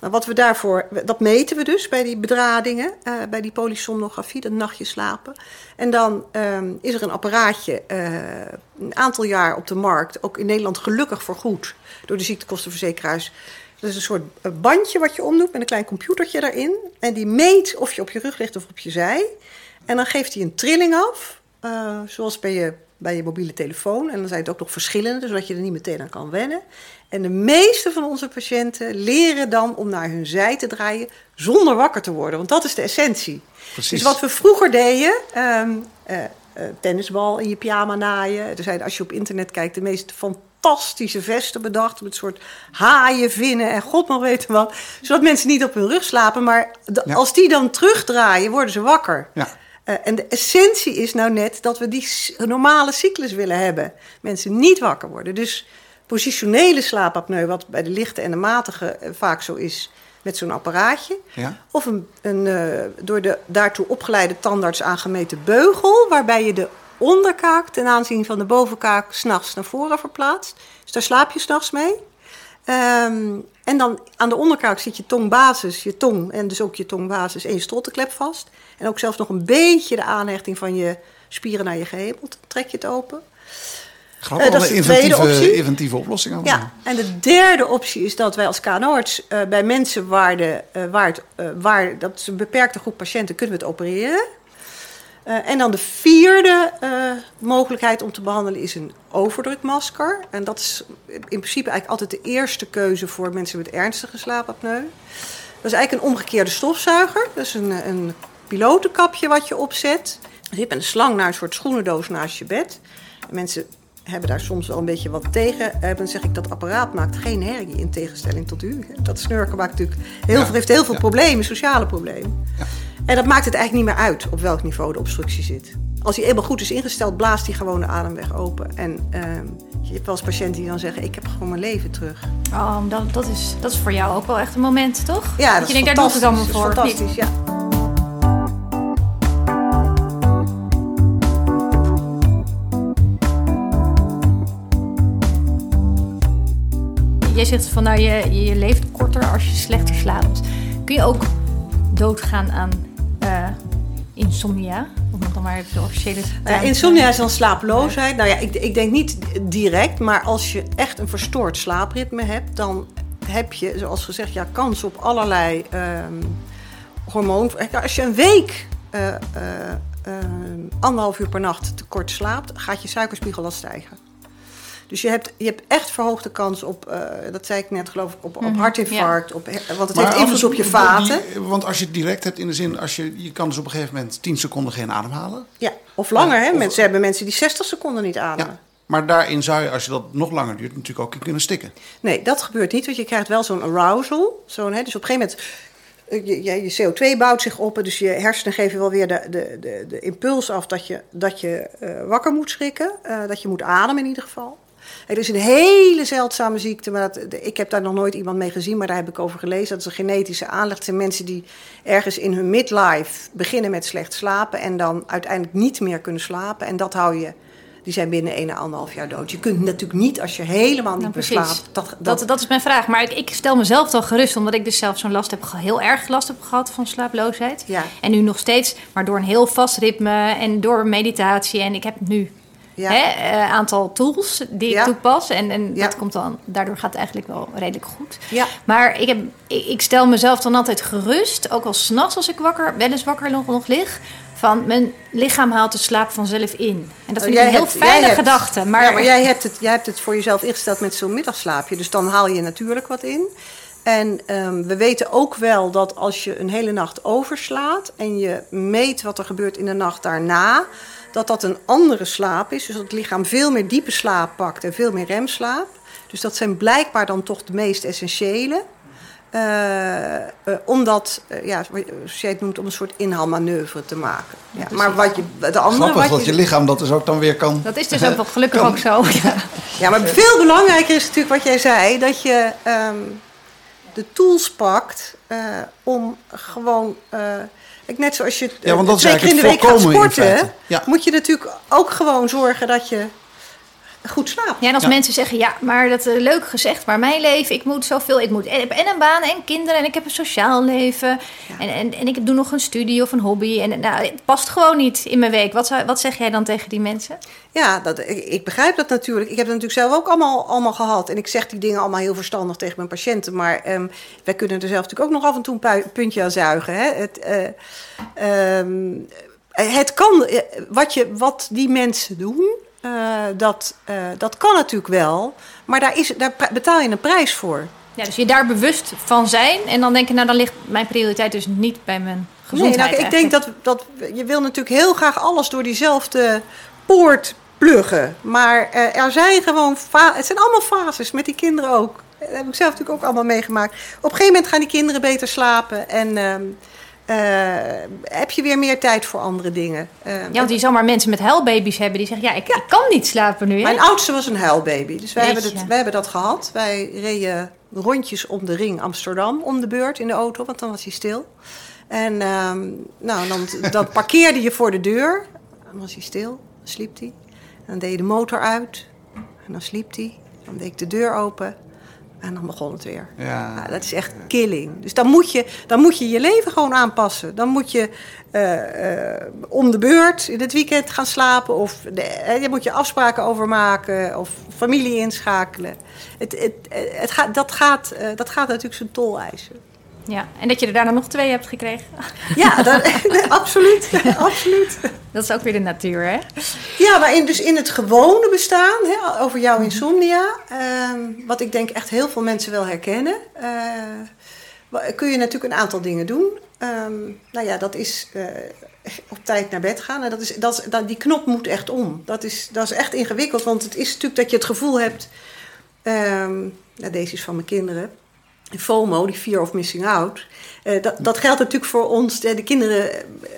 Nou, wat we daarvoor, dat meten we dus bij die bedradingen, uh, bij die polysomnografie, dat nachtje slapen. En dan um, is er een apparaatje, uh, een aantal jaar op de markt, ook in Nederland gelukkig voor goed, door de ziektekostenverzekeraars. Dat is een soort bandje wat je omdoet met een klein computertje daarin. En die meet of je op je rug ligt of op je zij. En dan geeft hij een trilling af, zoals bij je, bij je mobiele telefoon. En dan zijn het ook nog verschillende, zodat je er niet meteen aan kan wennen. En de meeste van onze patiënten leren dan om naar hun zij te draaien zonder wakker te worden. Want dat is de essentie. Precies. Dus wat we vroeger deden, um, uh, uh, tennisbal in je pyjama naaien. Er zijn, als je op internet kijkt, de meest fantastische vesten bedacht. Met soort haaien, vinnen en god nog weten wat. Zodat mensen niet op hun rug slapen. Maar ja. als die dan terugdraaien, worden ze wakker. Ja. Uh, en de essentie is nou net dat we die normale cyclus willen hebben. Mensen niet wakker worden. Dus positionele slaapapneu, wat bij de lichte en de matige vaak zo is met zo'n apparaatje. Ja. Of een, een uh, door de daartoe opgeleide tandarts aangemeten beugel, waarbij je de onderkaak ten aanzien van de bovenkaak s'nachts naar voren verplaatst. Dus daar slaap je s'nachts mee. Um, en dan aan de onderkaak zit je tongbasis, je tong en dus ook je tongbasis en je stolteklep vast. En ook zelfs nog een beetje de aanhechting van je spieren naar je gehemel. Trek je het open. Grappig, uh, dat is de inventieve, tweede optie. inventieve oplossing. Allemaal. Ja, en de derde optie is dat wij als KNO-arts uh, bij mensen waar, de, uh, waar, het, waar dat is een beperkte groep patiënten kunnen we het opereren. En dan de vierde mogelijkheid om te behandelen is een overdrukmasker. En dat is in principe eigenlijk altijd de eerste keuze voor mensen met ernstige slaapapneu. Dat is eigenlijk een omgekeerde stofzuiger. Dat is een, een pilotenkapje wat je opzet. Je hebt een slang naar een soort schoenendoos naast je bed. En mensen hebben daar soms wel een beetje wat tegen. Uh, dan zeg ik dat apparaat maakt geen herrie in tegenstelling tot u. Dat snurken maakt natuurlijk heel, ja. heeft heel veel ja. problemen, sociale problemen. Ja. En dat maakt het eigenlijk niet meer uit op welk niveau de obstructie zit. Als hij eenmaal goed is ingesteld, blaast hij gewoon de ademweg open. En uh, je hebt wel eens patiënten die dan zeggen: Ik heb gewoon mijn leven terug. Oh, dat, dat, is, dat is voor jou ook wel echt een moment, toch? Ja, dat, dat je denkt, daar doe ik het allemaal voor. Fantastisch, ja. jij zegt van nou, je, je leeft korter als je slechter slaapt. Kun je ook doodgaan aan uh, insomnia? Om het dan maar even de officiële uh, Insomnia is dan slaaploosheid. Nou ja, ik, ik denk niet direct, maar als je echt een verstoord slaapritme hebt, dan heb je, zoals gezegd, ja, kans op allerlei um, hormoon. Als je een week uh, uh, anderhalf uur per nacht te kort slaapt, gaat je suikerspiegel al stijgen. Dus je hebt, je hebt echt verhoogde kans op, uh, dat zei ik net geloof ik, op, op mm, hartinfarct. Ja. Op, want het maar heeft invloed op je vaten. Die, want als je het direct hebt in de zin, als je, je kan dus op een gegeven moment 10 seconden geen adem halen. Ja, of langer. Ja, hè? Mensen hebben mensen die 60 seconden niet ademen. Ja. Maar daarin zou je, als je dat nog langer duurt, natuurlijk ook kunnen stikken. Nee, dat gebeurt niet, want je krijgt wel zo'n arousal. Zo'n, hè, dus op een gegeven moment je, je, je, CO2 bouwt zich op, dus je hersenen geven wel weer de, de, de, de impuls af dat je, dat je uh, wakker moet schrikken. Uh, dat je moet ademen in ieder geval. Er is een hele zeldzame ziekte, maar dat, ik heb daar nog nooit iemand mee gezien, maar daar heb ik over gelezen. Dat is een genetische aanleg. Het zijn mensen die ergens in hun midlife beginnen met slecht slapen en dan uiteindelijk niet meer kunnen slapen. En dat hou je die zijn binnen 1,5 jaar dood. Je kunt natuurlijk niet als je helemaal niet nou, meer slaapt. Dat, dat... Dat, dat, is mijn vraag. Maar ik, ik, stel mezelf dan gerust, omdat ik dus zelf zo'n last heb, heel erg last heb gehad van slaaploosheid. Ja. En nu nog steeds, maar door een heel vast ritme en door meditatie. En ik heb nu ja. Hè, uh, aantal tools die ja. ik toepas. En, en ja. dat komt dan, daardoor gaat het eigenlijk wel redelijk goed. Maar ik, heb, ik, ik stel mezelf dan altijd gerust, ook al s'nachts als ik wakker, wel eens wakker nog, nog lig. Van mijn lichaam haalt de slaap vanzelf in. En dat vind oh, ik een heel fijne gedachte. Maar, jij hebt, het, jij hebt het voor jezelf ingesteld met zo'n middagslaapje. Dus dan haal je natuurlijk wat in. En um, we weten ook wel dat als je een hele nacht overslaat en je meet wat er gebeurt in de nacht daarna, dat dat een andere slaap is. Dus dat het lichaam veel meer diepe slaap pakt en veel meer remslaap. Dus dat zijn blijkbaar dan toch de meest essentiële. Uh, uh, omdat, uh, ja, zoals jij het noemt, om een soort inhaalmanoeuvre te maken. Ja, maar wat je, de andere, Grappig wat dat je lichaam dat dus ook dan weer kan... Dat is dus ook wel gelukkig ook zo. Ja. ja, maar veel belangrijker is natuurlijk wat jij zei, dat je um, de tools pakt om gewoon net zoals je ja, want dat twee is keer in de week gaat sporten, ja. moet je natuurlijk ook gewoon zorgen dat je goed slaapt. Ja, en als ja. mensen zeggen, ja, maar dat is leuk gezegd, maar mijn leven, ik moet zoveel, ik moet en, en een baan en kinderen en ik heb een sociaal leven ja. en, en, en ik doe nog een studie of een hobby en nou, het past gewoon niet in mijn week. Wat, zou, wat zeg jij dan tegen die mensen? Ja, dat, ik, ik begrijp dat natuurlijk. Ik heb het natuurlijk zelf ook allemaal, allemaal gehad en ik zeg die dingen allemaal heel verstandig tegen mijn patiënten, maar um, wij kunnen er zelf natuurlijk ook nog af en toe een puntje aan zuigen. Hè? Het, uh, um, het kan, wat, je, wat die mensen doen, uh, dat, uh, dat kan natuurlijk wel, maar daar, is, daar betaal je een prijs voor. Ja, dus je daar bewust van zijn en dan denk je, nou dan ligt mijn prioriteit dus niet bij mijn gezondheid. Nee, nou, ik denk dat, dat je wil natuurlijk heel graag alles door diezelfde poort pluggen. Maar uh, er zijn gewoon, het zijn allemaal fases, met die kinderen ook. Dat heb ik zelf natuurlijk ook allemaal meegemaakt. Op een gegeven moment gaan die kinderen beter slapen en... Uh, uh, heb je weer meer tijd voor andere dingen. Uh, ja, want je zal maar mensen met huilbaby's hebben die zeggen... ja, ik, ja. ik kan niet slapen nu. Hè? Mijn oudste was een huilbaby. Dus wij hebben, het, wij hebben dat gehad. Wij reden rondjes om de ring Amsterdam om de beurt in de auto... want dan was hij stil. En um, nou, dan, dan parkeerde je voor de deur. Dan was hij stil, dan sliep hij. Dan deed je de motor uit. En dan sliep hij. Dan deed ik de deur open. En dan begon het weer. Ja. Nou, dat is echt killing. Dus dan moet, je, dan moet je je leven gewoon aanpassen. Dan moet je uh, uh, om de beurt in het weekend gaan slapen. Of de, je moet je afspraken over maken. Of familie inschakelen. Het, het, het gaat, dat, gaat, uh, dat gaat natuurlijk zijn tol eisen. Ja, en dat je er daarna nog twee hebt gekregen. Ja, dat, absoluut, absoluut. Dat is ook weer de natuur, hè? Ja, maar in, dus in het gewone bestaan, hè, over jouw insomnia... Um, wat ik denk echt heel veel mensen wel herkennen... Uh, kun je natuurlijk een aantal dingen doen. Um, nou ja, dat is uh, op tijd naar bed gaan. En dat is, dat, dat, die knop moet echt om. Dat is, dat is echt ingewikkeld, want het is natuurlijk dat je het gevoel hebt... Um, nou, deze is van mijn kinderen... FOMO, die fear of missing out. Uh, dat, dat geldt natuurlijk voor ons, de, de kinderen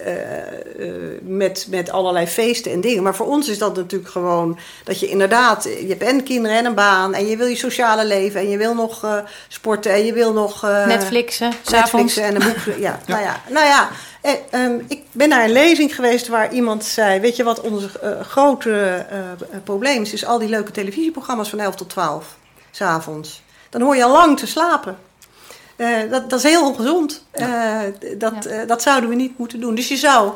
uh, uh, met, met allerlei feesten en dingen. Maar voor ons is dat natuurlijk gewoon dat je inderdaad, je hebt en kinderen en een baan. En je wil je sociale leven en je wil nog sporten en je wil nog... Netflixen, Netflixen en een boek. Ja, ja. Nou ja, nou ja um, ik ben naar een lezing geweest waar iemand zei... weet je wat onze grote probleem is? Is al die leuke televisieprogramma's van 11 tot 12, s'avonds. Dan hoor je al lang te slapen. Uh, dat, dat, is heel ongezond. Ja. Uh, dat, ja. uh, dat zouden we niet moeten doen. Dus je zou.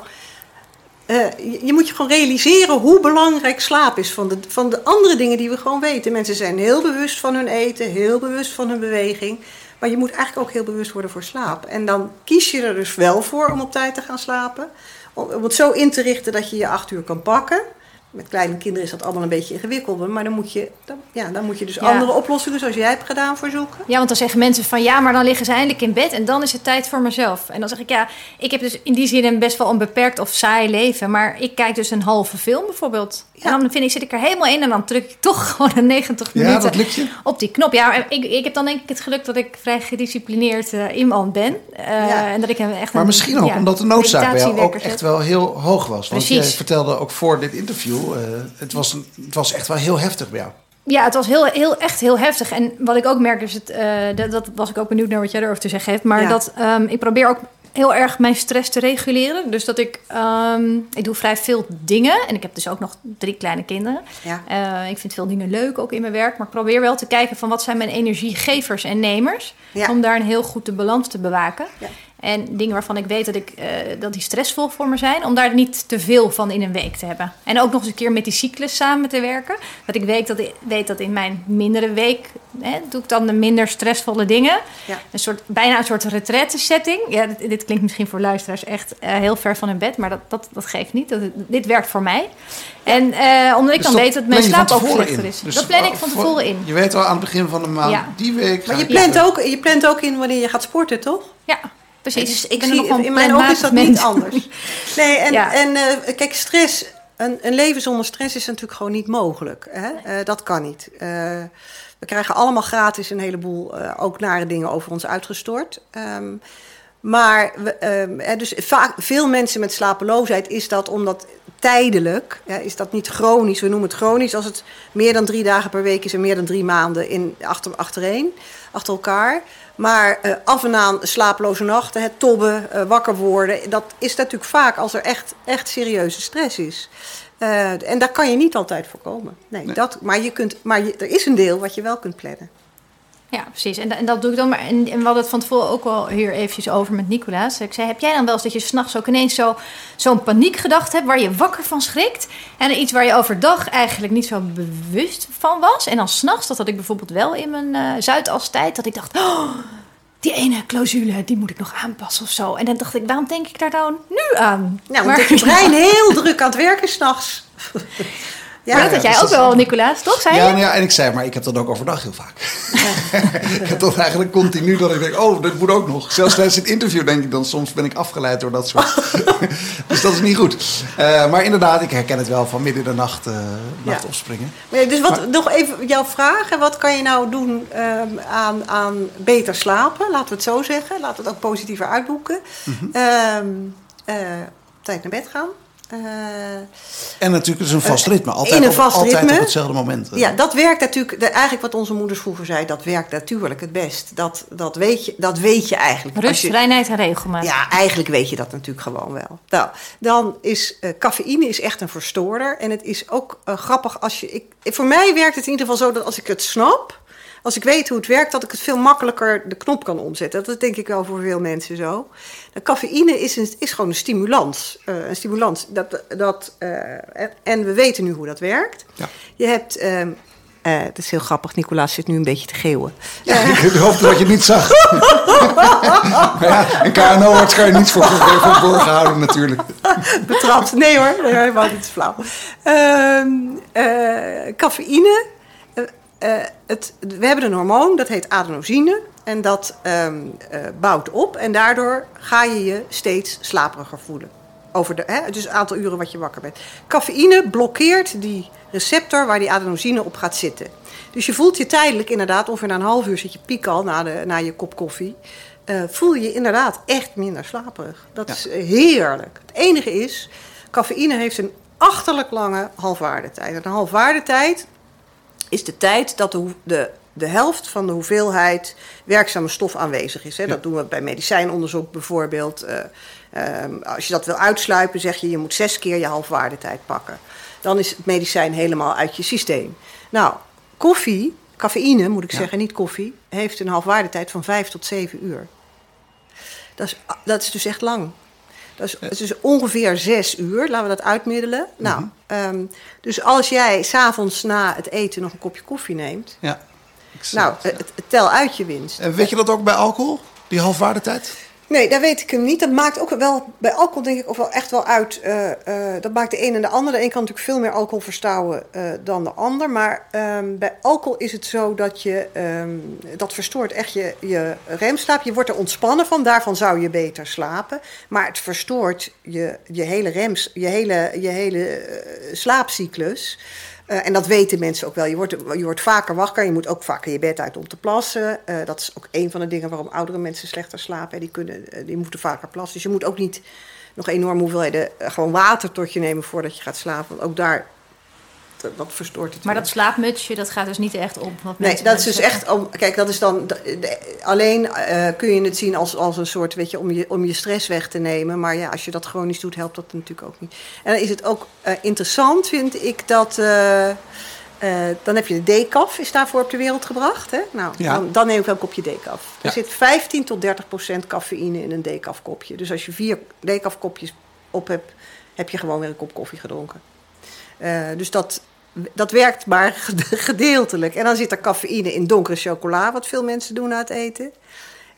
Je, je, moet je gewoon realiseren hoe belangrijk slaap is van de, van de andere dingen die we gewoon weten. Mensen zijn heel bewust van hun eten, heel bewust van hun beweging. Maar je moet eigenlijk ook heel bewust worden voor slaap. En dan kies je er dus wel voor om op tijd te gaan slapen. Om, om het zo in te richten dat je je acht uur kan pakken. Met kleine kinderen is dat allemaal een beetje ingewikkelder. Maar dan moet je, dan, ja, dan moet je dus ja. andere oplossingen, zoals jij hebt gedaan, voor zoeken. Ja, want dan zeggen mensen van ja, maar dan liggen ze eindelijk in bed en dan is het tijd voor mezelf. En dan zeg ik ja, ik heb dus in die zin een best wel een beperkt of saai leven. Maar ik kijk dus een halve film bijvoorbeeld. Ja. En dan vind ik, zit ik er helemaal in en dan druk ik toch gewoon een 90 ja, minuten dat lukt je. op die knop. Ja, ik, ik heb dan denk ik het geluk dat ik vrij gedisciplineerd uh, iemand ben. Uh, ja. En dat ik echt maar een, misschien ook ja, omdat de noodzaak bij jou ook echt wel heel hoog was. Want Precies. je vertelde ook voor dit interview, uh, het, was een, het was echt wel heel heftig bij jou. Ja, het was heel, heel, echt heel heftig. En wat ik ook merk, is het, uh, dat, dat, was ik ook benieuwd naar wat jij erover te zeggen hebt. Maar ja. dat um, ik probeer ook heel erg mijn stress te reguleren. Dus dat ik, um, ik doe vrij veel dingen. En ik heb dus ook nog drie kleine kinderen. Ja. Uh, ik vind veel dingen leuk, ook in mijn werk. Maar ik probeer wel te kijken van wat zijn mijn energiegevers en nemers. Ja. Om daar een heel goed de balans te bewaken. En dingen waarvan ik weet dat, ik, uh, dat die stressvol voor me zijn, om daar niet te veel van in een week te hebben. En ook nog eens een keer met die cyclus samen te werken. Dat ik weet dat, ik, weet dat in mijn mindere week hè, doe ik dan de minder stressvolle dingen. Ja. Een soort, bijna een soort retraite setting. Ja, dit, dit, klinkt misschien voor luisteraars echt uh, heel ver van hun bed, maar dat, dat, dat geeft niet. Dat, dit werkt voor mij. En uh, omdat ik dus dan weet dat mijn slaap ook slechter is. Dus dat plan ik van tevoren in. Je weet al aan het begin van de maand, Ja. die week. Maar je plant, ook, je plant ook in wanneer je gaat sporten, toch? Ja, precies. Dus ik zie, in mijn ogen is dat niet anders. Nee, en, Ja. en uh, kijk, stress een, een leven zonder stress is natuurlijk gewoon niet mogelijk. Hè? Eh, dat kan niet. Eh, we krijgen allemaal gratis een heleboel eh, ook nare dingen over ons uitgestort. Ehm, maar we, ehm, dus vaak, veel mensen met slapeloosheid is dat omdat tijdelijk, ja, is dat niet chronisch. We noemen het chronisch als het meer dan drie dagen per week is en meer dan drie maanden in, achter, achtereen, achter elkaar. Maar eh, af en aan slapeloze nachten, het tobben, eh, wakker worden, dat is natuurlijk vaak als er echt, echt serieuze stress is. Eh, en daar kan je niet altijd voorkomen. Nee, Nee. Dat, maar je kunt, maar je, er is een deel wat je wel kunt plannen. Ja, precies. En, en dat doe ik dan maar. En, en we hadden het van tevoren ook wel hier eventjes over met Nicolaas. Ik zei, heb jij dan wel eens dat je s'nachts ook ineens zo, zo'n paniekgedachte hebt... waar je wakker van schrikt? En iets waar je overdag eigenlijk niet zo bewust van was. En dan s'nachts, dat had ik bijvoorbeeld wel in mijn eh Zuidas-tijd... dat ik dacht, oh, die ene clausule, die moet ik nog aanpassen of zo. En dan dacht ik, waarom denk ik daar nou nu aan? Nou, Maar- omdat je brein heel druk aan het werken s'nachts. Ja, dat ja, had jij dus ook wel, Nicolaas, toch? Zei Ja, je? nou ja, en ik zei, maar ik heb dat ook overdag heel vaak. ik heb dat eigenlijk continu dat ik denk, oh, dat moet ook nog. Zelfs tijdens het interview denk ik dan, soms ben ik afgeleid door dat soort. dus dat is niet goed. Eh, maar inderdaad, ik herken het wel van midden in de nacht, eh nacht Ja. opspringen. Maar ja, dus wat, Maar- nog even jouw vraag. hè, Wat kan je nou doen ehm, aan, aan beter slapen? Laten we het zo zeggen. Laten we het ook positiever uitboeken. Mhm. Ehm, eh, tijd naar bed gaan. Eh, En natuurlijk, het is een vast ritme. Altijd, in een op- vast altijd ritme. op hetzelfde moment. eh. ja, dat werkt natuurlijk. eigenlijk wat onze moeders vroeger zei, dat werkt natuurlijk het best. Dat, dat, weet, je, dat weet je eigenlijk. Als Rust, je- reinheid en regelmaat. Ja, eigenlijk weet je dat natuurlijk gewoon wel. Nou, dan is eh, cafeïne is echt een verstoorder. En het is ook eh, grappig als je. Ik, voor mij werkt het in ieder geval zo dat als ik het snap. Als ik weet hoe het werkt, dat ik het veel makkelijker de knop kan omzetten. Dat is denk ik wel voor veel mensen zo. De cafeïne is, een, is gewoon een stimulans. eh, een stimulans. Dat, dat, eh, en- en we weten nu hoe dat werkt. Ja. Je hebt. ehm eh, het is heel grappig, Nicolaas zit nu een beetje te geeuwen. Ja, ik hoopte dat je het niet zag. maar ja, een KNO-arts kan je niets voor verborgen houden natuurlijk. betrapt. Nee hoor, helemaal niet flauw. Eh, cafeïne. Eh, het, we hebben een hormoon, dat heet adenosine. En dat ehm, eh, bouwt op. En daardoor ga je je steeds slaperiger voelen. Over de, hè, dus het aantal uren wat je wakker bent. Cafeïne blokkeert die receptor waar die adenosine op gaat zitten. Dus je voelt je tijdelijk inderdaad, ongeveer na een half uur zit je piek al na, de, na je kop koffie. eh, voel je je inderdaad echt minder slaperig. Dat Ja. is heerlijk. Het enige is, cafeïne heeft een achterlijk lange halfwaardetijd. En een halfwaardetijd is de tijd dat de, de, de helft van de hoeveelheid werkzame stof aanwezig is. Hè. Dat doen we bij medicijnonderzoek bijvoorbeeld. Eh, ehm, als je dat wil uitsluipen, zeg je je moet zes keer je halfwaardetijd pakken. Dan is het medicijn helemaal uit je systeem. Nou, koffie, cafeïne moet ik Ja. zeggen, niet koffie, heeft een halfwaardetijd van vijf tot zeven uur. Dat is, dat is dus echt lang. Dat is, het is ongeveer zes uur, laten we dat uitmiddelen. Nou, ehm, dus als jij s'avonds na het eten nog een kopje koffie neemt, Ja. Nou, het, ja. het, het tel uit je winst. En weet je dat ook bij alcohol? Die halfwaardetijd? Nee, dat weet ik hem niet. Dat maakt ook wel, bij alcohol denk ik ook wel echt wel uit. eh, eh, dat maakt de een en de ander. De een kan natuurlijk veel meer alcohol verstouwen eh, dan de ander. Maar ehm, bij alcohol is het zo dat je, ehm, dat verstoort echt je, je remslaap. Je wordt er ontspannen van, daarvan zou je beter slapen. Maar het verstoort je, je hele rems, je hele, je hele slaapcyclus. Eh, en dat weten mensen ook wel. Je wordt, je wordt vaker wakker. Je moet ook vaker je bed uit om te plassen. Eh, dat is ook een van de dingen waarom oudere mensen slechter slapen. Die, kunnen, eh, die moeten vaker plassen. Dus je moet ook niet nog enorme hoeveelheden gewoon water tot je nemen voordat je gaat slapen. Want ook daar, dat, dat verstoort het. Maar weer. dat slaapmutsje, dat gaat dus niet echt op. Wat Nee, dat is dus zeggen. echt. Om, kijk, dat is dan. de- de- alleen eh, kun je het zien als, als een soort. Weet je, om je, om je stress weg te nemen. Maar ja, als je dat chronisch doet, helpt dat natuurlijk ook niet. En dan is het ook eh, interessant, vind ik, dat. eh, eh, dan heb je de decaf, is daarvoor op de wereld gebracht. Hè? Nou, Ja. dan, dan neem ik wel een kopje decaf. Er Ja. zit 15 tot 30 procent cafeïne in een decaf kopje. Dus als je vier decaf kopjes op hebt, heb je gewoon weer een kop koffie gedronken. Eh, dus dat, dat werkt maar gedeeltelijk. En dan zit er cafeïne in donkere chocola, wat veel mensen doen na het eten.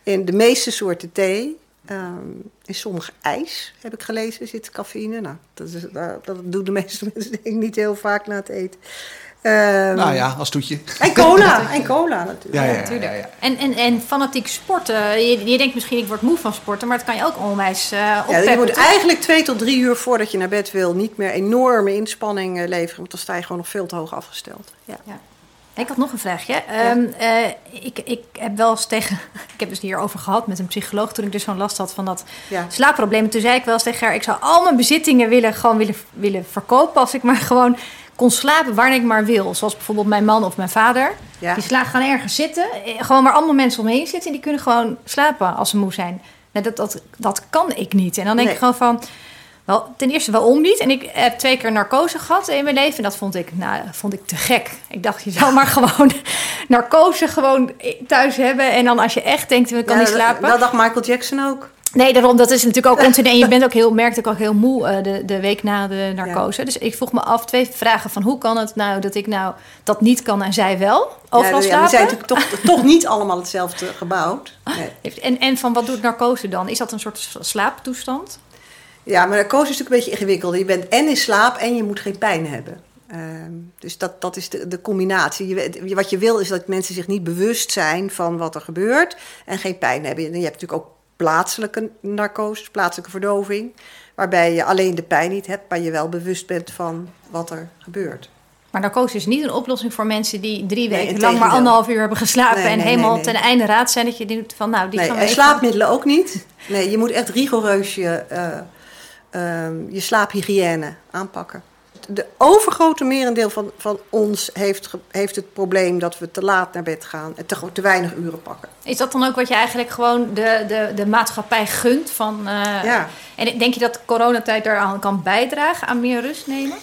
In de meeste soorten thee. ehm, in sommige ijs, heb ik gelezen, zit cafeïne. Nou, dat, is, dat, doen de meeste mensen denk niet heel vaak na het eten. Ehm, Nou ja, als toetje. En cola, en cola natuurlijk. Ja, ja, ja, natuurlijk. ja, ja. En, en, en fanatiek sporten. Je, je denkt misschien ik word moe van sporten, maar het kan je ook onwijs eh Ja, oppeppen. je moet toch? eigenlijk twee tot drie uur voordat je naar bed wil niet meer enorme inspanning eh, leveren. Want dan sta je gewoon nog veel te hoog afgesteld. Ja. Ja. Ik had nog een vraagje. Ehm, eh, ik, ik heb wel eens tegen. Ik heb dus hierover gehad met een psycholoog toen ik dus zo'n last had van dat Ja. slaapprobleem. Toen zei ik wel eens tegen haar: ik zou al mijn bezittingen willen, gewoon willen, willen verkopen als ik maar gewoon kon slapen wanneer ik maar wil. Zoals bijvoorbeeld mijn man of mijn vader. Ja. Die slaan gaan ergens zitten, eh, gewoon waar allemaal mensen omheen zitten en die kunnen gewoon slapen als ze moe zijn. Nou, dat, dat, dat kan ik niet. En dan denk Nee. ik gewoon van. Wel, ten eerste waarom niet? En ik heb twee keer narcose gehad in mijn leven. En dat vond ik, nou, vond ik te gek. Ik dacht, je zou maar gewoon narcose gewoon thuis hebben. En dan als je echt denkt, ik kan Ja, niet dat- slapen. Dat dacht Michael Jackson ook. Nee, daarom, dat is natuurlijk ook continu. En je bent ook heel, merkt ook al heel moe eh, de, de week na de narcose. Dus ik vroeg me af twee vragen van hoe kan het nou dat ik nou dat niet kan en zij wel overal ja, slapen? we zijn natuurlijk toch, toch niet allemaal hetzelfde gebouwd. Nee. En, en van wat doet narcose dan? Is dat een soort slaaptoestand? Ja, maar narcose is natuurlijk een beetje ingewikkeld. Je bent en in slaap en je moet geen pijn hebben. Ehm, dus dat, dat is de, de combinatie. Je, wat je wil is dat mensen zich niet bewust zijn van wat er gebeurt en geen pijn hebben. En je hebt natuurlijk ook plaatselijke narcose, plaatselijke verdoving, waarbij je alleen de pijn niet hebt, maar je wel bewust bent van wat er gebeurt. Maar narcose is niet een oplossing voor mensen die drie weken lang maar anderhalf uur hebben geslapen Nee, en helemaal ten einde raad zijn dat je denkt van nou die gaan we en even- slaapmiddelen ook niet. Nee, je moet echt rigoureus je, eh, ehm, je slaaphygiëne aanpakken. De overgrote merendeel van, van ons heeft, heeft het probleem dat we te laat naar bed gaan en te, te weinig uren pakken. Is dat dan ook wat je eigenlijk gewoon de, de, de maatschappij gunt? Van, eh, Ja. En denk je dat coronatijd daaraan kan bijdragen aan meer rust nemen?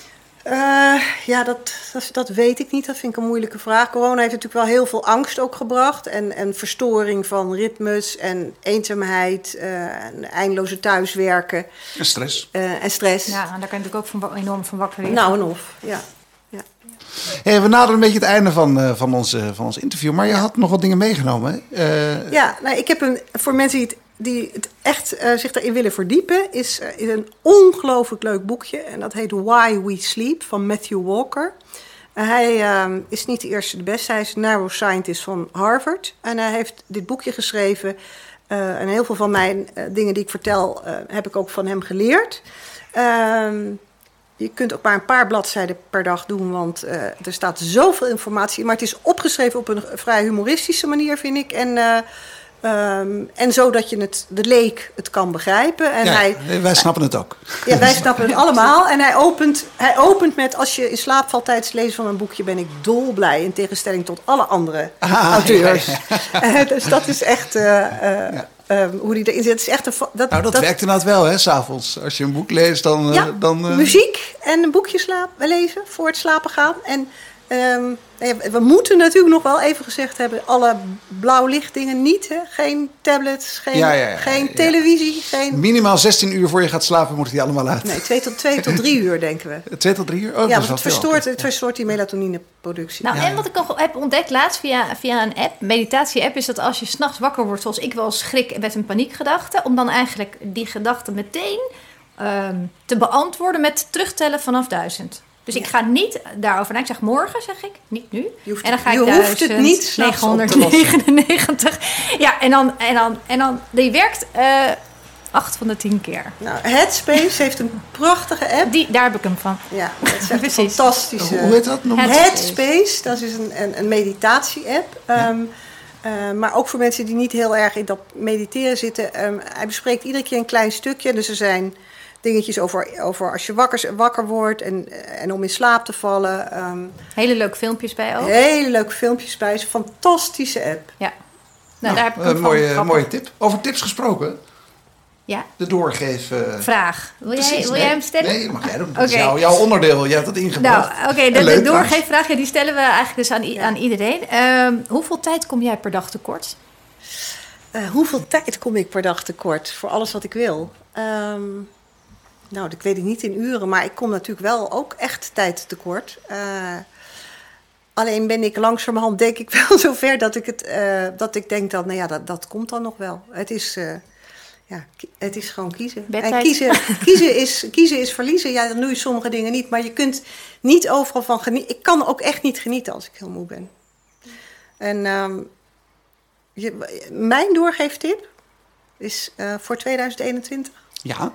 Eh, ja, dat, dat, dat weet ik niet. Dat vind ik een moeilijke vraag. Corona heeft natuurlijk wel heel veel angst ook gebracht. En, en verstoring van ritmes en eenzaamheid. eh, en eindeloze thuiswerken En stress. eh, en stress. Ja, en daar kan je natuurlijk ook van, enorm van wakker liggen. Nou en of, ja. ja. Hey, we naderen een beetje het einde van, eh, van, ons, eh, van ons interview. Maar je had nog wat dingen meegenomen. hè? Eh, Ja, nou, ik heb een, voor mensen die het, die het echt eh, zich daarin willen verdiepen, is, eh, is een ongelooflijk leuk boekje. En dat heet Why We Sleep van Matthew Walker. Hij eh, is niet de eerste de beste, hij is neuroscientist van Harvard. En hij heeft dit boekje geschreven. eh, en heel veel van mijn dingen die ik vertel, heb ik ook van hem geleerd. Ehm, je kunt ook maar een paar bladzijden per dag doen, want er staat zoveel informatie in. Maar het is opgeschreven op een vrij humoristische manier, vind ik. En, ehm, en zo dat je het, de leek het kan begrijpen. En ja, hij, wij snappen het ook. ja, wij snappen het allemaal. En hij opent, hij opent met: Als je in slaap valt tijdens het lezen van een boekje, ben ik dolblij. In tegenstelling tot alle andere Ah, auteurs. Dus dat is echt eh, eh, ehm, hoe die erin zit. Het is echt een, dat, Nou, dat, werkt inderdaad wel, hè, s'avonds. Als je een boek leest, dan... eh, dan muziek en een boekje slaap, lezen voor het slapen gaan. En ehm, we moeten natuurlijk nog wel even gezegd hebben: alle blauw lichtdingen niet. Hè? Geen tablets, geen, Ja, ja, ja, geen ja. televisie. Geen, Minimaal 16 uur voor je gaat slapen, moeten die allemaal uit. nee, twee tot, twee tot drie uur denken we. Twee tot drie uur? Oh, ja, want het verstoort, het verstoort die melatonineproductie. Nou, Ja. en wat ik nog heb ontdekt laatst via, via een app, meditatie-app, is dat als je s'nachts wakker wordt, zoals ik wel schrik met een paniekgedachte, om dan eigenlijk die gedachte meteen ehm, te beantwoorden met terugtellen vanaf duizend. Dus ik ga niet daarover na. Ik zeg morgen, zeg ik, niet nu. Je hoeft en dan ga het- ik je hoeft het niet s'nachts op te lossen. 999. Ja, en dan, en dan, en dan, die werkt eh acht van de tien keer. Nou, Headspace heeft een prachtige app. Die, daar heb ik hem van. Ja, dat is echt een fantastische. Hoe heet dat? Het. Headspace. Headspace, dat is een, een, een meditatie-app. Ehm, eh, maar ook voor mensen die niet heel erg in dat mediteren zitten. Ehm, hij bespreekt iedere keer een klein stukje. Dus er zijn dingetjes over, over als je wakker, wakker wordt en, en om in slaap te vallen. Ehm, Hele leuke filmpjes bij ook. hele leuke filmpjes bij. Het is een fantastische app. Ja. Nou, daar heb ik hem van. mooie, Grappig. mooie tip. Over tips gesproken. Ja, De doorgeef... eh, vraag. Wil, jij, precies, wil nee. jij hem stellen? Nee, mag jij doen. Dat is Oké. jouw, jouw onderdeel. Jij hebt Nou, ingebracht. oké, En de, de doorgeefvraag ja, die stellen we eigenlijk dus aan, i- aan iedereen. Ehm, hoeveel tijd kom jij per dag tekort? Eh, hoeveel tijd kom ik per dag tekort voor alles wat ik wil? Ehm, nou, dat weet ik niet in uren, maar ik kom natuurlijk wel ook echt tijd tekort. Eh, alleen ben ik langzamerhand, denk ik wel zover dat ik, het, eh, dat ik denk dat, nou ja, dat, dat komt dan nog wel. Het is, eh, ja, het is gewoon kiezen. Bedtijd. En kiezen, kiezen, is, kiezen is verliezen. Ja, dan doe je sommige dingen niet. Maar je kunt niet overal van genieten. Ik kan ook echt niet genieten als ik heel moe ben. En ehm, je, mijn doorgeeftip is eh, voor 2021. Ja,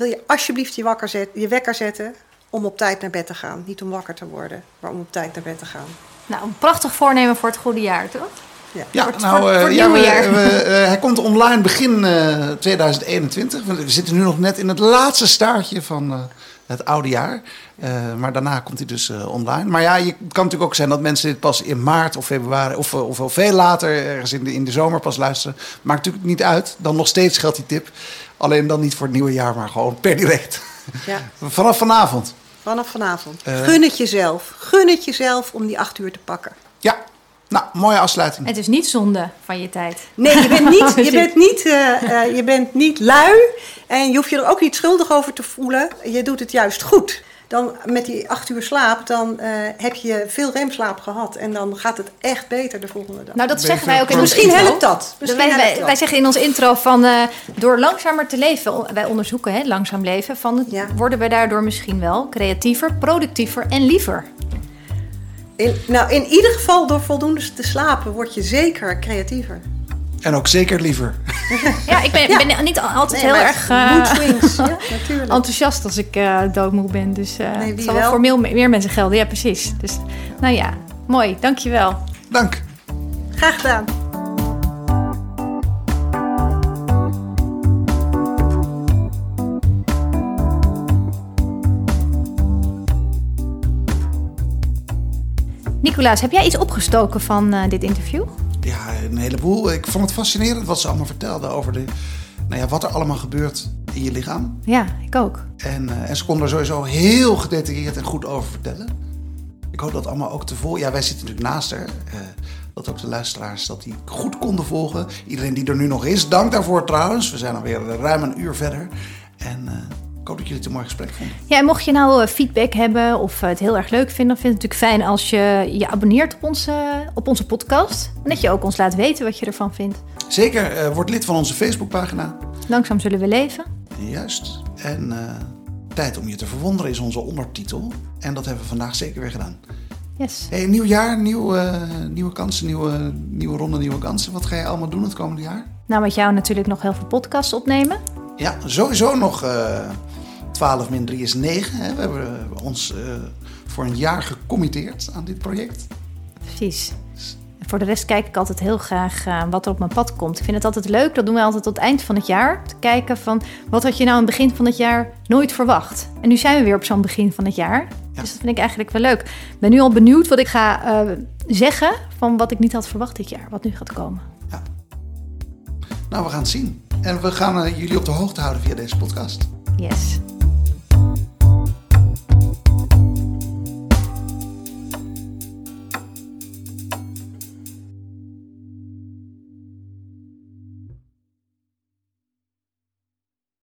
Wil je alsjeblieft je, wakker zet, je wekker zetten om op tijd naar bed te gaan. Niet om wakker te worden, maar om op tijd naar bed te gaan. Nou, een prachtig voornemen voor het goede jaar, toch? Ja. ja Voor het- nou, voor- eh, voor het ja, nieuwe we- jaar. we, eh, hij komt online begin eh, 2021. We we zitten nu nog net in het laatste staartje van eh, het oude jaar. Eh, maar daarna komt hij dus eh, online. Maar ja, je kan natuurlijk ook zijn dat mensen dit pas in maart of februari... of, eh, of veel later, ergens in de, in de zomer pas luisteren. Maakt natuurlijk niet uit. Dan nog steeds geldt die tip. Alleen dan niet voor het nieuwe jaar, maar gewoon per direct. Ja, Vanaf vanavond. vanaf vanavond. Eh. Gun het jezelf. Gun het jezelf om die acht uur te pakken. Ja, nou, mooie afsluiting. Het is niet zonde van je tijd. Nee, je bent niet, je bent niet, eh, eh, je bent niet lui en je hoeft je er ook niet schuldig over te voelen. Je doet het juist goed. Dan met die acht uur slaap, dan eh, heb je veel remslaap gehad. En dan gaat het echt beter de volgende dag. Nou, dat zeggen wij ook in Misschien intro. helpt dat. Misschien wij, helpt wij, dat. wij zeggen in ons intro van eh, door langzamer te leven, wij onderzoeken hè, langzaam leven, van, Ja. worden we daardoor misschien wel creatiever, productiever en liever. In, nou, in ieder geval door voldoende te slapen word je zeker creatiever. En ook zeker liever. Ja, ik ben, Ja. ben niet altijd Nee, heel erg eh, ja, enthousiast als ik eh, doodmoe ben. Dus eh Nee, het wie zal wel voor meer, meer mensen gelden. Ja, precies. Dus nou ja, mooi. Dankjewel. Dank. Graag gedaan. Nicolaas, heb jij iets opgestoken van eh, dit interview? Ja, een heleboel. Ik vond het fascinerend wat ze allemaal vertelden over de, nou ja, wat er allemaal gebeurt in je lichaam. Ja, ik ook. En, eh, en ze konden er sowieso heel gedetailleerd en goed over vertellen. Ik hoop dat allemaal ook te volgen. Ja, wij zitten natuurlijk naast haar. eh, dat ook de luisteraars dat die goed konden volgen. Iedereen die er nu nog is, dank daarvoor trouwens. We zijn alweer ruim een uur verder. En eh, ik hoop dat jullie het een mooi gesprek vonden. Ja, en mocht je nou eh, feedback hebben of eh, het heel erg leuk vinden, dan vind ik het natuurlijk fijn als je je abonneert op onze, op onze podcast. En dat je ook ons laat weten wat je ervan vindt. Zeker, eh, word lid van onze Facebookpagina. Langzaam zullen we leven. Juist. En tijd om je te verwonderen is onze ondertitel. En dat hebben we vandaag zeker weer gedaan. Yes. Hey, nieuw jaar, nieuw, nieuwe kansen, nieuwe, nieuwe ronde, nieuwe kansen. Wat ga je allemaal doen het komende jaar? Nou, met jou natuurlijk nog heel veel podcasts opnemen. Ja, sowieso nog eh 12 min 3 is 9. Hè. We hebben eh, ons eh, voor een jaar gecommitteerd aan dit project. Precies. En voor de rest kijk ik altijd heel graag eh, wat er op mijn pad komt. Ik vind het altijd leuk, dat doen we altijd tot het eind van het jaar. Te kijken van wat had je nou aan het begin van het jaar nooit verwacht. En nu zijn we weer op zo'n begin van het jaar. Ja. Dus dat vind ik eigenlijk wel leuk. Ik ben nu al benieuwd wat ik ga zeggen van wat ik niet had verwacht dit jaar. Wat nu gaat komen. Nou, we gaan het zien. En we gaan eh, jullie op de hoogte houden via deze podcast. Yes.